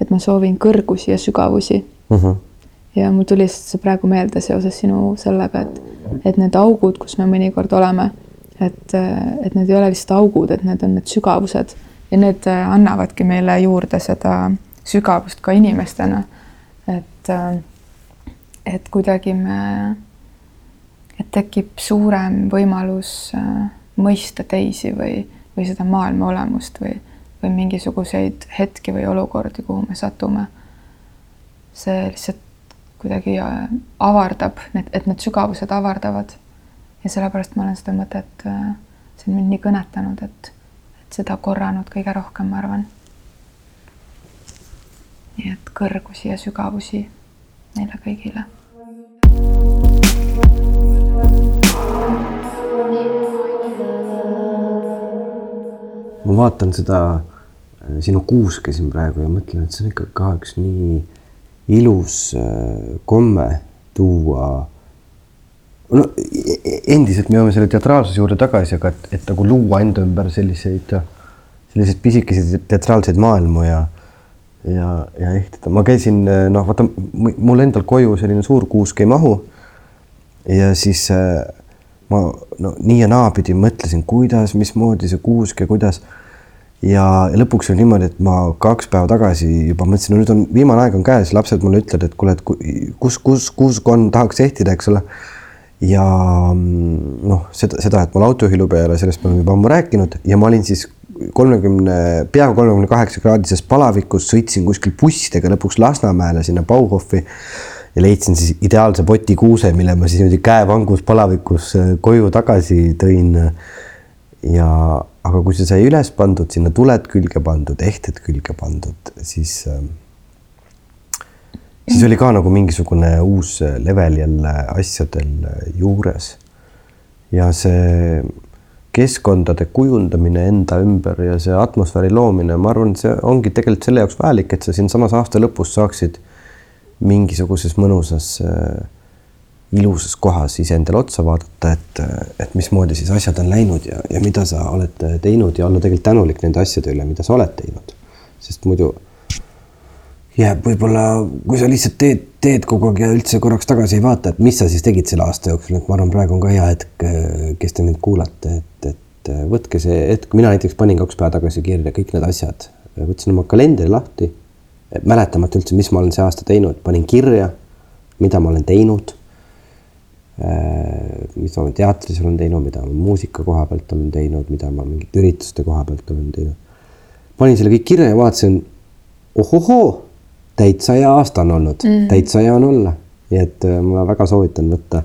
[SPEAKER 2] et ma soovin kõrgusi ja sügavusi uh. -huh. Ja mul tuli see praegu meelde seoses sinu sellega, et, et need augud, kus me mõnikord oleme, et, äh, et need ei ole lihtsalt augud, et need on need sügavused ja need äh, annavadki meile juurde seda sügavust ka inimestena. et, et kuidagi me et tekib suurem võimalus äh, mõista teisi või, või seda maailma olemust või, või mingisuguseid hetki või olukordi, kuhu me satume. see lihtsalt kuidagi äh, avardab, et need sügavused avardavad. ja sellepärast ma olen seda mõtet, äh, see on mind nii kõnetanud, et, et seda korranud kõige rohkem, ma arvan. nii et kõrgusi ja sügavusi neile kõigile
[SPEAKER 1] ma vaatan seda äh, sinu kuuske siin praegu ja mõtlen, et see on ikka ka üks nii ilus äh, komme tuua. no e-, e-, endiselt me jõuame selle teatraalsuse juurde tagasi, aga et, et nagu luua enda ümber selliseid, selliseid pisikesi teatraalseid maailmu ja ja, ja ehitada. ma käisin, noh, vaata mul endal koju selline suur kuusk ei mahu. ja siis äh, ma no nii ja naapidi mõtlesin, kuidas, mismoodi see kuusk ja kuidas. Ja lõpuks oli niimoodi, et ma kaks päeva tagasi juba mõtlesin, no nüüd on viimane aeg on käes, lapsed mulle ütlevad, et kuule, et kus, kus kuusk on, tahaks ehtida, eks ole. ja mm, noh, seda, seda, et mul autojuhiluba ei ole, sellest me oleme juba ammu rääkinud ja ma olin siis kolmekümne, peaaegu kolmekümne kaheksa kraadises palavikus, sõitsin kuskil bussidega lõpuks Lasnamäele sinna Bauhofi ja leidsin siis ideaalse poti kuuse, mille ma siis niimoodi käevangus palavikus äh, koju tagasi tõin. ja, aga kui see sai üles pandud, sinna tuled külge pandud, ehted külge pandud, siis, äh, siis oli ka nagu mingisugune uus level jälle asjadel juures. ja see keskkondade kujundamine enda ümber ja see atmosfääri loomine, ma arvan, see ongi tegelikult selle jaoks vajalik, et sa siinsamas aasta lõpus saaksid mingisuguses mõnusas äh, ilusas kohas iseendale otsa vaadata, et, et mismoodi siis asjad on läinud ja, ja mida sa oled teinud ja olla tegelikult tänulik nende asjade üle, mida sa oled teinud. sest muidu jääb võib-olla, kui sa lihtsalt teed, teed kogu aeg ja üldse korraks tagasi ei vaata, et mis sa siis tegid selle aasta jooksul, et ma arvan, praegu on ka hea hetk, kes te mind kuulate, et, et võtke see hetk, mina näiteks panin kaks päeva tagasi kirja kõik need asjad, võtsin oma kalendri lahti mäletamata üldse, mis ma olen see aasta teinud, panin kirja, mida ma olen teinud. Äh, mis ma teatris olen teinud, mida ma muusika koha pealt olen teinud, mida ma mingite ürituste koha pealt olen teinud. panin selle kõik kirja ja vaatasin, ohohoo, täitsa hea aasta on olnud mm., täitsa hea on olla. nii et äh, ma väga soovitan võtta,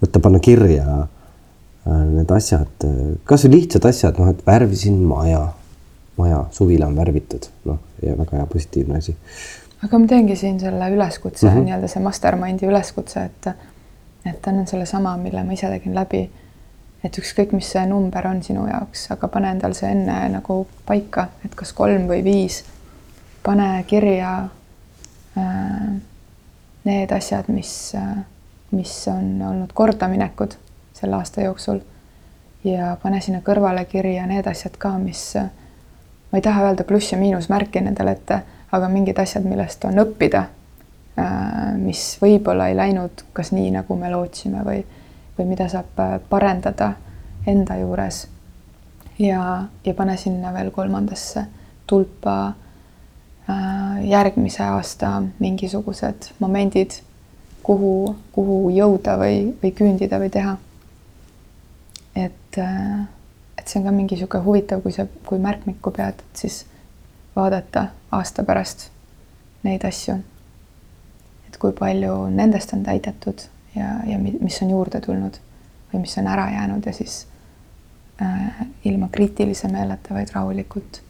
[SPEAKER 1] võtta, panna kirja äh, need asjad, kasvõi lihtsad asjad, noh, et värvisin maja maja, suvila on värvitud, noh, ja väga hea positiivne asi.
[SPEAKER 2] aga ma teengi siin selle üleskutse mm -hmm. nii-öelda see mastermind'i üleskutse, et et teen sellesama, mille ma ise tegin läbi. et ükskõik, mis see number on sinu jaoks, aga pane endal see enne nagu paika, et kas kolm või viis. pane kirja äh, need asjad, mis äh,, mis on olnud kordaminekud selle aasta jooksul ja pane sinna kõrvale kirja need asjad ka, mis ma ei taha öelda pluss ja miinusmärki nendele ette, aga mingid asjad, millest on õppida, äh, mis võib-olla ei läinud kas nii, nagu me lootsime või, või mida saab äh, parendada enda juures. ja, ja pane sinna veel kolmandasse tulpa äh, järgmise aasta mingisugused momendid, kuhu, kuhu jõuda või, või küündida või teha et, äh, et see on ka mingi niisugune huvitav, kui sa, kui märkmikku pead, siis vaadata aasta pärast neid asju. Kui palju nendest on täidetud ja, ja mis on juurde tulnud või mis on ära jäänud ja siis äh, ilma kriitilise meeleta, vaid rahulikult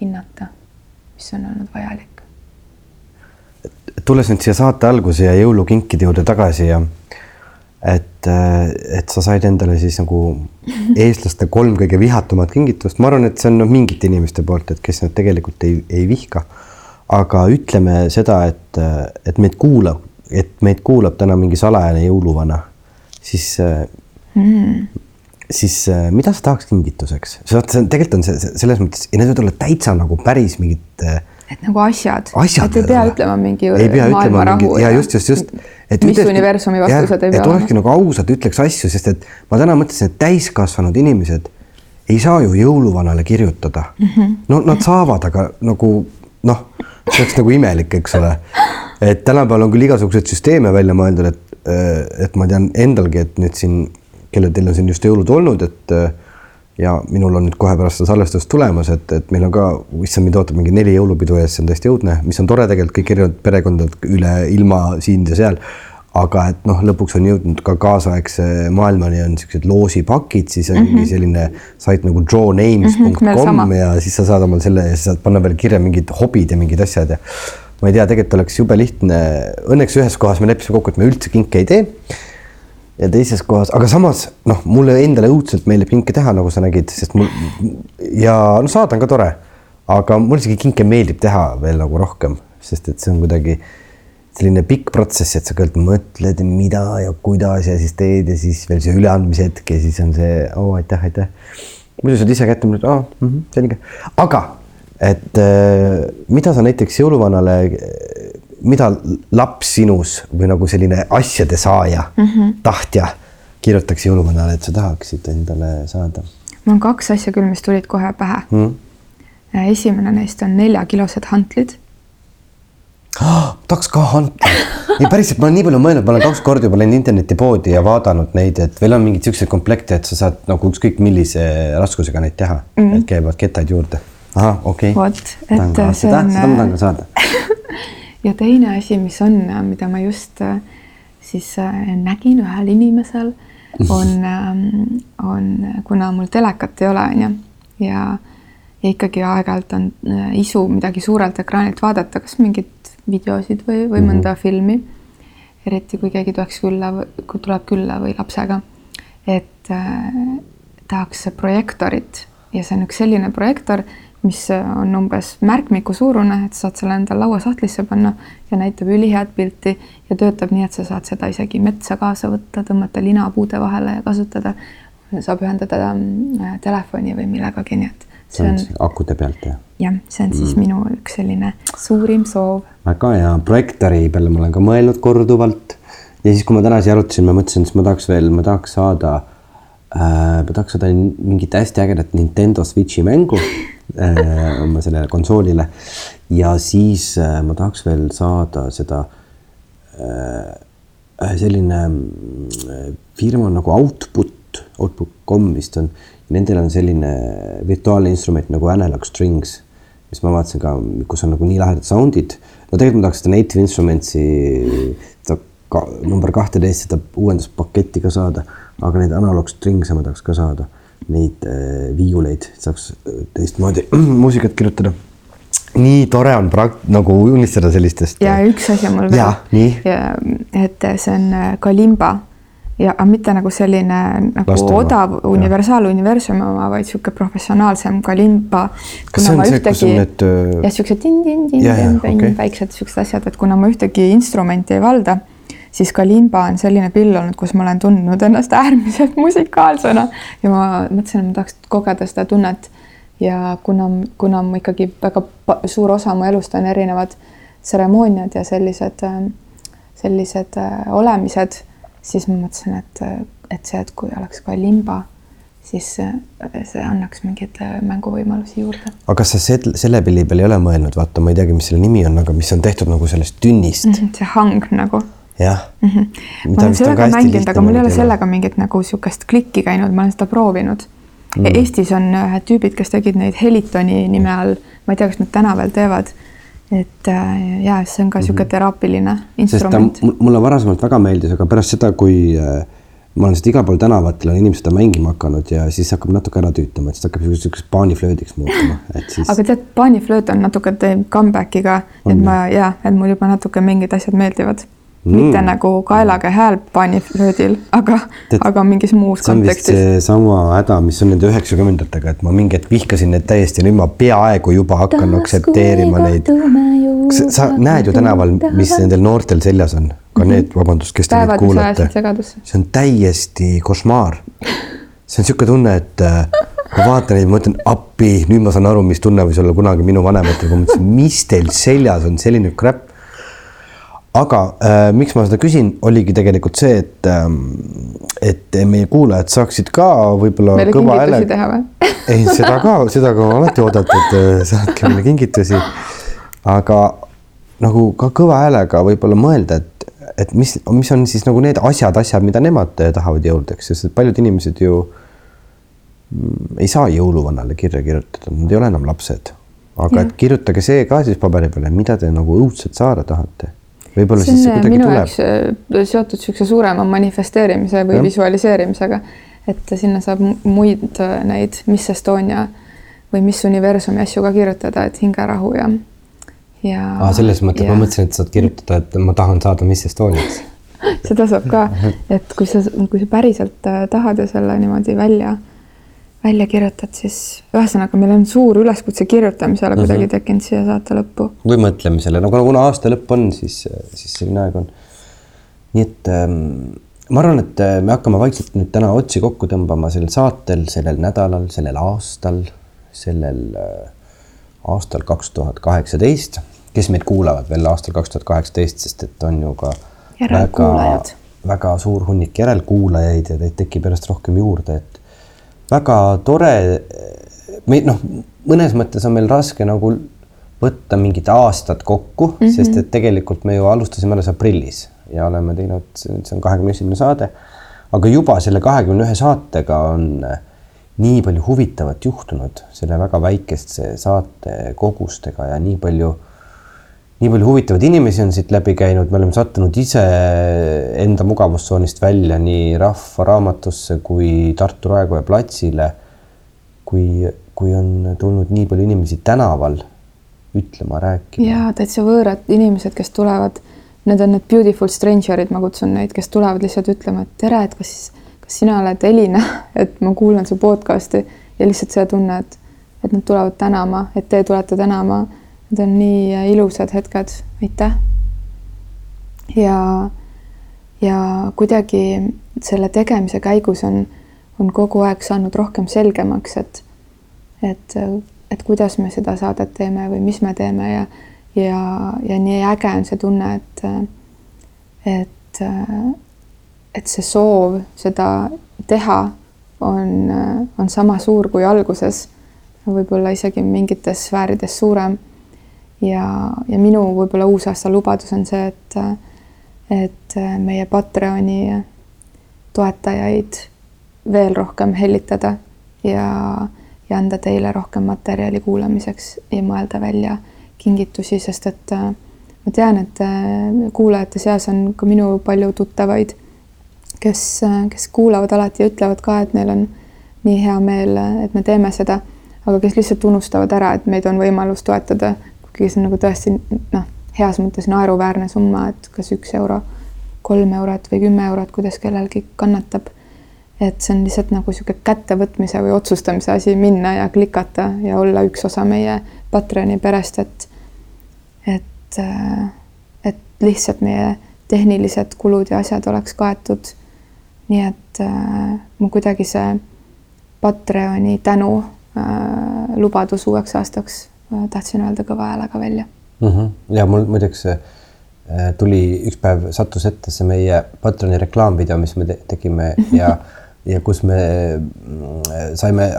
[SPEAKER 2] hinnata, mis on olnud vajalik.
[SPEAKER 1] tulles nüüd siia saate alguse ja jõulukinkide juurde tagasi ja et, äh, et sa said endale siis nagu [laughs] eestlaste kolm kõige vihatumat kingitust, ma arvan, et see on noh, mingite inimeste poolt, et kes nad tegelikult ei, ei vihka. Aga ütleme seda, et, et meid kuulab, et meid kuulab täna mingi salajane jõuluvana, siis mm., siis mida sa tahaks kingituseks? see on tegelikult on see selles mõttes ja need võivad olla täitsa nagu päris mingid
[SPEAKER 2] et nagu asjad,
[SPEAKER 1] asjad,
[SPEAKER 2] et ei pea ütlema mingi
[SPEAKER 1] ei pea ütlema mingi ja just, just, just.
[SPEAKER 2] mis ütleks, universumi vastused ei
[SPEAKER 1] pea olema. et olekski nagu ausad, ütleks asju, sest et ma täna mõtlesin, et täiskasvanud inimesed ei saa ju jõuluvanale kirjutada mm. -hmm. no nad saavad, aga nagu noh, see oleks nagu imelik, eks ole. et tänapäeval on küll igasuguseid süsteeme välja mõeldud, et, et ma tean endalgi, et nüüd siin, kellel teil on siin just jõulud olnud, et ja minul on nüüd kohe pärast seda salvestust tulemas, et, et meil on ka, issand, mind ootab mingi neli jõulupidu ees, see on täiesti õudne, mis on tore tegelikult kõik erinevad perekondad üle ilma siin ja seal. Aga et noh, lõpuks on jõudnud ka kaasaegse maailmani on siuksed loosipakid, siis on mm -hmm. selline sait nagu drawnames.com mm -hmm, ja siis sa saad omal selle ja siis saad panna veel kirja mingid hobid ja mingid asjad ja ma ei tea, tegelikult oleks jube lihtne. Õnneks ühes kohas me leppisime kokku, et me üldse kinke ei tee ja teises kohas, aga samas noh, mulle endale õudselt meeldib kinke teha, nagu sa nägid, sest mul ja no saada on ka tore, aga mulle isegi kinke meeldib teha veel nagu rohkem, sest et see on kuidagi selline pikk protsess, et sa kõigepealt mõtled, mida ja kuidas ja siis teed ja siis veel see üleandmise hetk ja siis on see oo oh, aitäh, aitäh. muidu saad ise kätte, mõtled, aa mm -hmm, selge, aga et äh, mida sa näiteks jõuluvanale mida laps sinus või nagu selline asjade saaja mm, -hmm. tahtja kirjutaks jõuluvanale, et sa tahaksid endale saada?
[SPEAKER 2] mul on kaks asja küll, mis tulid kohe pähe mm.. esimene neist on neljakilosed hantlid.
[SPEAKER 1] Tahaks ka hantleid. ei päriselt, ma olen nii palju mõelnud, ma olen kaks korda juba läinud internetipoodi ja vaadanud neid, et veel on mingeid siukseid komplekte, et sa saad nagu ükskõik millise raskusega neid teha mm, -hmm. et käivad kettaid juurde. ahah, okei okay..
[SPEAKER 2] vot, et see on.
[SPEAKER 1] seda ma tahan ka saada [laughs]
[SPEAKER 2] ja teine asi, mis on, mida ma just äh, siis äh, nägin ühel inimesel, on, ähm, on, kuna mul telekat ei ole, on ju, ja, ja ikkagi aeg-ajalt on äh, isu midagi suurelt ekraanilt vaadata, kas mingeid videosid või, või mõnda mm -hmm. filmi. eriti kui keegi tuleks külla, kui tuleb külla või lapsega. et äh, tahaks projektorit ja see on üks selline projektor mis on umbes märkmiku suurune, et saad selle endale lauasahtlisse panna ja näitab ülihead pilti ja töötab nii, et sa saad seda isegi metsa kaasa võtta, tõmmata linapuude vahele ja kasutada. saab ühendada äh, telefoni või millegagi, nii et
[SPEAKER 1] see on akude pealt jah?
[SPEAKER 2] jah, see on siis mm. minu üks selline suurim soov.
[SPEAKER 1] väga hea, projektori peale ma olen ka mõelnud korduvalt ja siis, kui ma täna siia arutasin, ma mõtlesin, et ma tahaks veel, ma tahaks saada äh,, ma tahaks saada mingit hästi ägedat Nintendo Switchi mängu Äh, oma sellele konsoolile. ja siis äh, ma tahaks veel saada seda äh, selline firma nagu Output, Output.com vist on. Nendel on selline virtuaalne instrument nagu Analog Strings, mis ma vaatasin ka, kus on nagu nii lahedad sound'id. no tegelikult ma tahaks seda Native Instruments'i, seda ka, number kahteteist, seda uuenduspaketti ka saada, aga neid Analog Strings'e ma tahaks ka saada neid äh, viiuleid, saaks äh, teistmoodi [clears throat] muusikat kirjutada. nii tore on prakt-, nagu unistada sellistest.
[SPEAKER 2] ja üks asi on mul veel. et see on äh, kalimba ja mitte nagu selline nagu
[SPEAKER 1] Laste oma.
[SPEAKER 2] odav
[SPEAKER 1] Jah.
[SPEAKER 2] universaaluniversumi oma, vaid sihuke professionaalsem kalimba.
[SPEAKER 1] Kas see on see, kus on need,
[SPEAKER 2] jah, siuksed tin-tin-tin,
[SPEAKER 1] Jah, jah, okei.
[SPEAKER 2] väiksed siuksed asjad, et kuna ma ühtegi instrumenti ei valda, siis kalimba on selline pill olnud, kus ma olen tundnud ennast äärmiselt musikaalsena ja ma mõtlesin, et ma tahaks kogeda seda tunnet ja kuna, kuna ma ikkagi väga suur osa mu elust on erinevad tseremooniad ja sellised, sellised äh, olemised, siis ma mõtlesin, et, et see, et kui oleks kalimba, siis äh, see annaks mingeid äh, mänguvõimalusi juurde.
[SPEAKER 1] aga kas sa sel- selle pilli peale ei ole mõelnud, vaata, ma ei teagi, mis selle nimi on, aga mis on tehtud nagu sellest tünnist mm,
[SPEAKER 2] see hang nagu
[SPEAKER 1] jah
[SPEAKER 2] mm. -hmm. ma olen sellega mänginud, aga mul ei ole sellega mingit nagu niisugust klikki käinud, ma olen seda proovinud mm.. Eestis on ühed tüübid, kes tegid neid Helitoni nime all, ma ei tea, kas nad täna veel teevad. Et äh, ja see on ka niisugune teraapiline
[SPEAKER 1] sest ta
[SPEAKER 2] instrument.
[SPEAKER 1] mul- mulle varasemalt väga meeldis, aga pärast seda, kui äh, ma olen seda igal pool tänavatel on inimesed seda mängima hakanud ja siis hakkab natuke ära tüütama, et siis hakkab niisuguseks paaniflöödiks muutuma, et siis
[SPEAKER 2] aga tead, paaniflööt on natuke teeb comeback'i ka, et ma ja, et mul juba natuke mingid asjad meeldivad mm.. mitte nagu kaelaga hääl paaniflöödil, aga aga mingis muus
[SPEAKER 1] see on vist
[SPEAKER 2] kontekstis.
[SPEAKER 1] seesama häda, mis on nende üheksakümnendatega, et ma mingi hetk vihkasin neid täiesti ja nüüd ma peaaegu juba hakkan aktsepteerima neid. sa näed ju tänaval, mis nendel noortel seljas on, ka need, vabandust, kes te neid kuulate see on täiesti košmaar. see on niisugune tunne, et äh, ma vaatan neid, ma mõtlen appi, nüüd ma saan aru, mis tunne võis olla kunagi minu vanematel, kui ma mõtlesin, mis teil seljas on selline crap. Aga äh, miks ma seda küsin, oligi tegelikult see, et ähm,, et meie kuulajad saaksid ka võib-olla kõva hääle. [laughs] ei, seda ka, seda ka alati oodatud, saatke meile kingitusi. aga nagu ka kõva häälega võib-olla mõelda, et, et mis, mis on siis nagu need asjad, asjad, mida nemad tahavad jõuludeks, sest paljud inimesed ju mm, ei saa jõuluvanale kirja kirjutada, nad ei ole enam lapsed. aga et kirjutage see ka siis paberi peale, mida te nagu õudselt saada tahate. Võib-olla siis see
[SPEAKER 2] on
[SPEAKER 1] kuidagi tuleb
[SPEAKER 2] äh, seotud niisuguse suurema manifesteerimise või
[SPEAKER 1] Jah.
[SPEAKER 2] visualiseerimisega, et sinna saab mu- muid äh, neid Miss Estonia või Miss Universumi asju ka kirjutada, et hingerahu ja, ja.
[SPEAKER 1] ah,. selles mõttes ma mõtlesin, et saad kirjutada, et ma tahan saada Miss Estoniaks. [laughs]
[SPEAKER 2] seda saab ka, et kui sa, kui sa päriselt äh, tahad ja selle niimoodi välja, välja kirjutad, siis ühesõnaga, meil on suur üleskutse kirjutamisele kuidagi tekkinud siia saate lõppu.
[SPEAKER 1] või mõtlemisele, no kuna, kuna aasta lõpp on, siis, siis selline aeg on. nii et ähm, ma arvan, et äh, me hakkame vaikselt nüüd täna otsi kokku tõmbama sellel saatel, sellel nädalal, sellel aastal, sellel äh, aastal kaks tuhat kaheksateist, kes meid kuulavad veel aastal kaks tuhat kaheksateist, sest et on ju ka väga väga suur hunnik järelkuulajaid ja teid tekib järjest rohkem juurde, et väga tore. me noh, mõnes mõttes on meil raske nagu võtta mingit aastat kokku mm, -hmm. sest et tegelikult me ju alustasime alles aprillis ja oleme teinud, see on kahekümne esimene saade. aga juba selle kahekümne ühe saatega on äh, nii palju huvitavat juhtunud selle väga väikeste saate kogustega ja nii palju nii palju huvitavaid inimesi on siit läbi käinud, me oleme sattunud ise enda mugavustsoonist välja nii Rahva Raamatusse kui Tartu Raekoja platsile. kui, kui on tulnud nii palju inimesi tänaval ütlema, rääkima.
[SPEAKER 2] ja täitsa võõrad inimesed, kes tulevad, need on need beautiful stranger'id, ma kutsun neid, kes tulevad lihtsalt ütlema, et tere, et kas, kas sina oled Elina, [laughs] et ma kuulan su podcast'i ja lihtsalt see tunne, et, et nad tulevad tänama, et te tulete tänama. Need on nii ilusad hetked, aitäh. ja, ja kuidagi selle tegemise käigus on, on kogu aeg saanud rohkem selgemaks, et, et, et kuidas me seda saadet teeme või mis me teeme ja, ja, ja nii äge on see tunne, et, et, et see soov seda teha on, on sama suur kui alguses, võib-olla isegi mingites sfäärides suurem. Ja, ja minu võib-olla uusaasta lubadus on see, et, et meie Patreoni toetajaid veel rohkem hellitada ja, ja anda teile rohkem materjali kuulamiseks ja mõelda välja kingitusi, sest et äh, ma tean, et äh, kuulajate seas on ka minu palju tuttavaid, kes, kes kuulavad alati ja ütlevad ka, et neil on nii hea meel, et me teeme seda, aga kes lihtsalt unustavad ära, et meid on võimalus toetada, kuigi see on nagu tõesti noh, heas mõttes naeruväärne summa, et kas üks euro kolm eurot või kümme eurot, kuidas kellelgi kannatab. et see on lihtsalt nagu niisugune kättevõtmise või otsustamise asi minna ja klikata ja olla üks osa meie Patreoni perest, et et, äh, et lihtsalt meie tehnilised kulud ja asjad oleks kaetud. nii et äh, mu kuidagi see Patreoni tänu äh, lubadus uueks aastaks tahtsin öelda kõva häälega välja
[SPEAKER 1] mm. -hmm. ja mul muideks äh, tuli üks päev sattus ette see meie Patreoni reklaamvideo, mis me te tegime [laughs] ja ja kus me mm, saime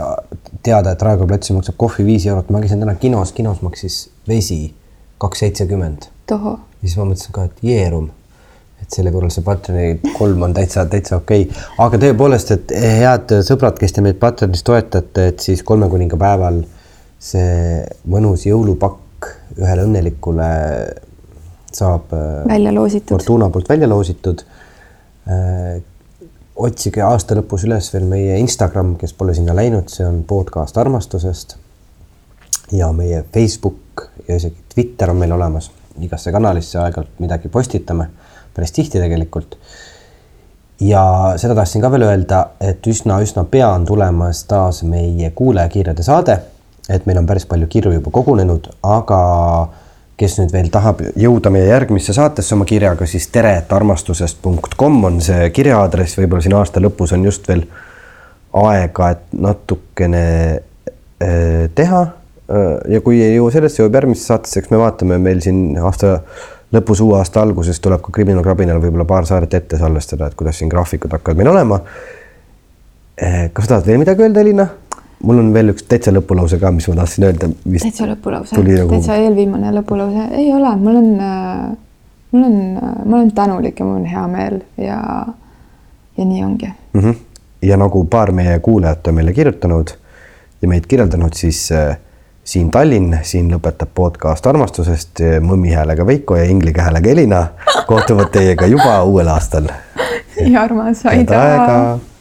[SPEAKER 1] teada, et Raekoja platsil maksab kohvi viis eurot, ma käisin täna kinos, kinos maksis vesi kaks seitsekümmend. ja siis ma mõtlesin ka, et jeerum et selle kõrval see Patreoni kolm on täitsa, täitsa okei okay., aga tõepoolest, et head sõbrad, kes te meid Patreonis toetate, et siis kolme kuninga päeval see mõnus jõulupakk ühele õnnelikule saab
[SPEAKER 2] äh, välja loositud.
[SPEAKER 1] Fortuna poolt välja loositud. Äh, otsige aasta lõpus üles veel meie Instagram, kes pole sinna läinud, see on podcast armastusest. ja meie Facebook ja isegi Twitter on meil olemas, igasse kanalisse aeg-ajalt midagi postitame päris tihti tegelikult. ja seda tahtsin ka veel öelda, et üsna-üsna pea on tulemas taas meie kuulajakirjade saade. Et meil on päris palju kirju juba kogunenud, aga kes nüüd veel tahab jõuda meie järgmisse saatesse oma kirjaga, siis tere, et armastusest.com on see kirja-aadress, võib-olla siin aasta lõpus on just veel aega, et natukene äh, teha. ja kui ei jõua sellesse, jõuab järgmisse saatesse, eks me vaatame, meil siin aasta lõpus uue aasta alguses tuleb ka Criminal Grabinal võib-olla paar saadet ette salvestada, et kuidas siin graafikud hakkavad meil olema. Eh, kas sa tahad veel midagi öelda, Elina? Mul on veel üks täitsa lõpulause ka, mis ma tahtsin öelda.
[SPEAKER 2] täitsa lõpulause, nagu... täitsa eelviimane lõpulause, ei ole, mul on, äh, mul on, äh, ma olen tänulik ja mul on hea meel ja, ja nii ongi
[SPEAKER 1] mm. -hmm. ja nagu paar meie kuulajat on meile kirjutanud ja meid kirjeldanud, siis äh, siin Tallinn, siin lõpetab podcast armastusest mõmmi häälega Veiko ja inglise häälega Elina [laughs] kohtuvad teiega juba uuel aastal.
[SPEAKER 2] ja armas, aitäh.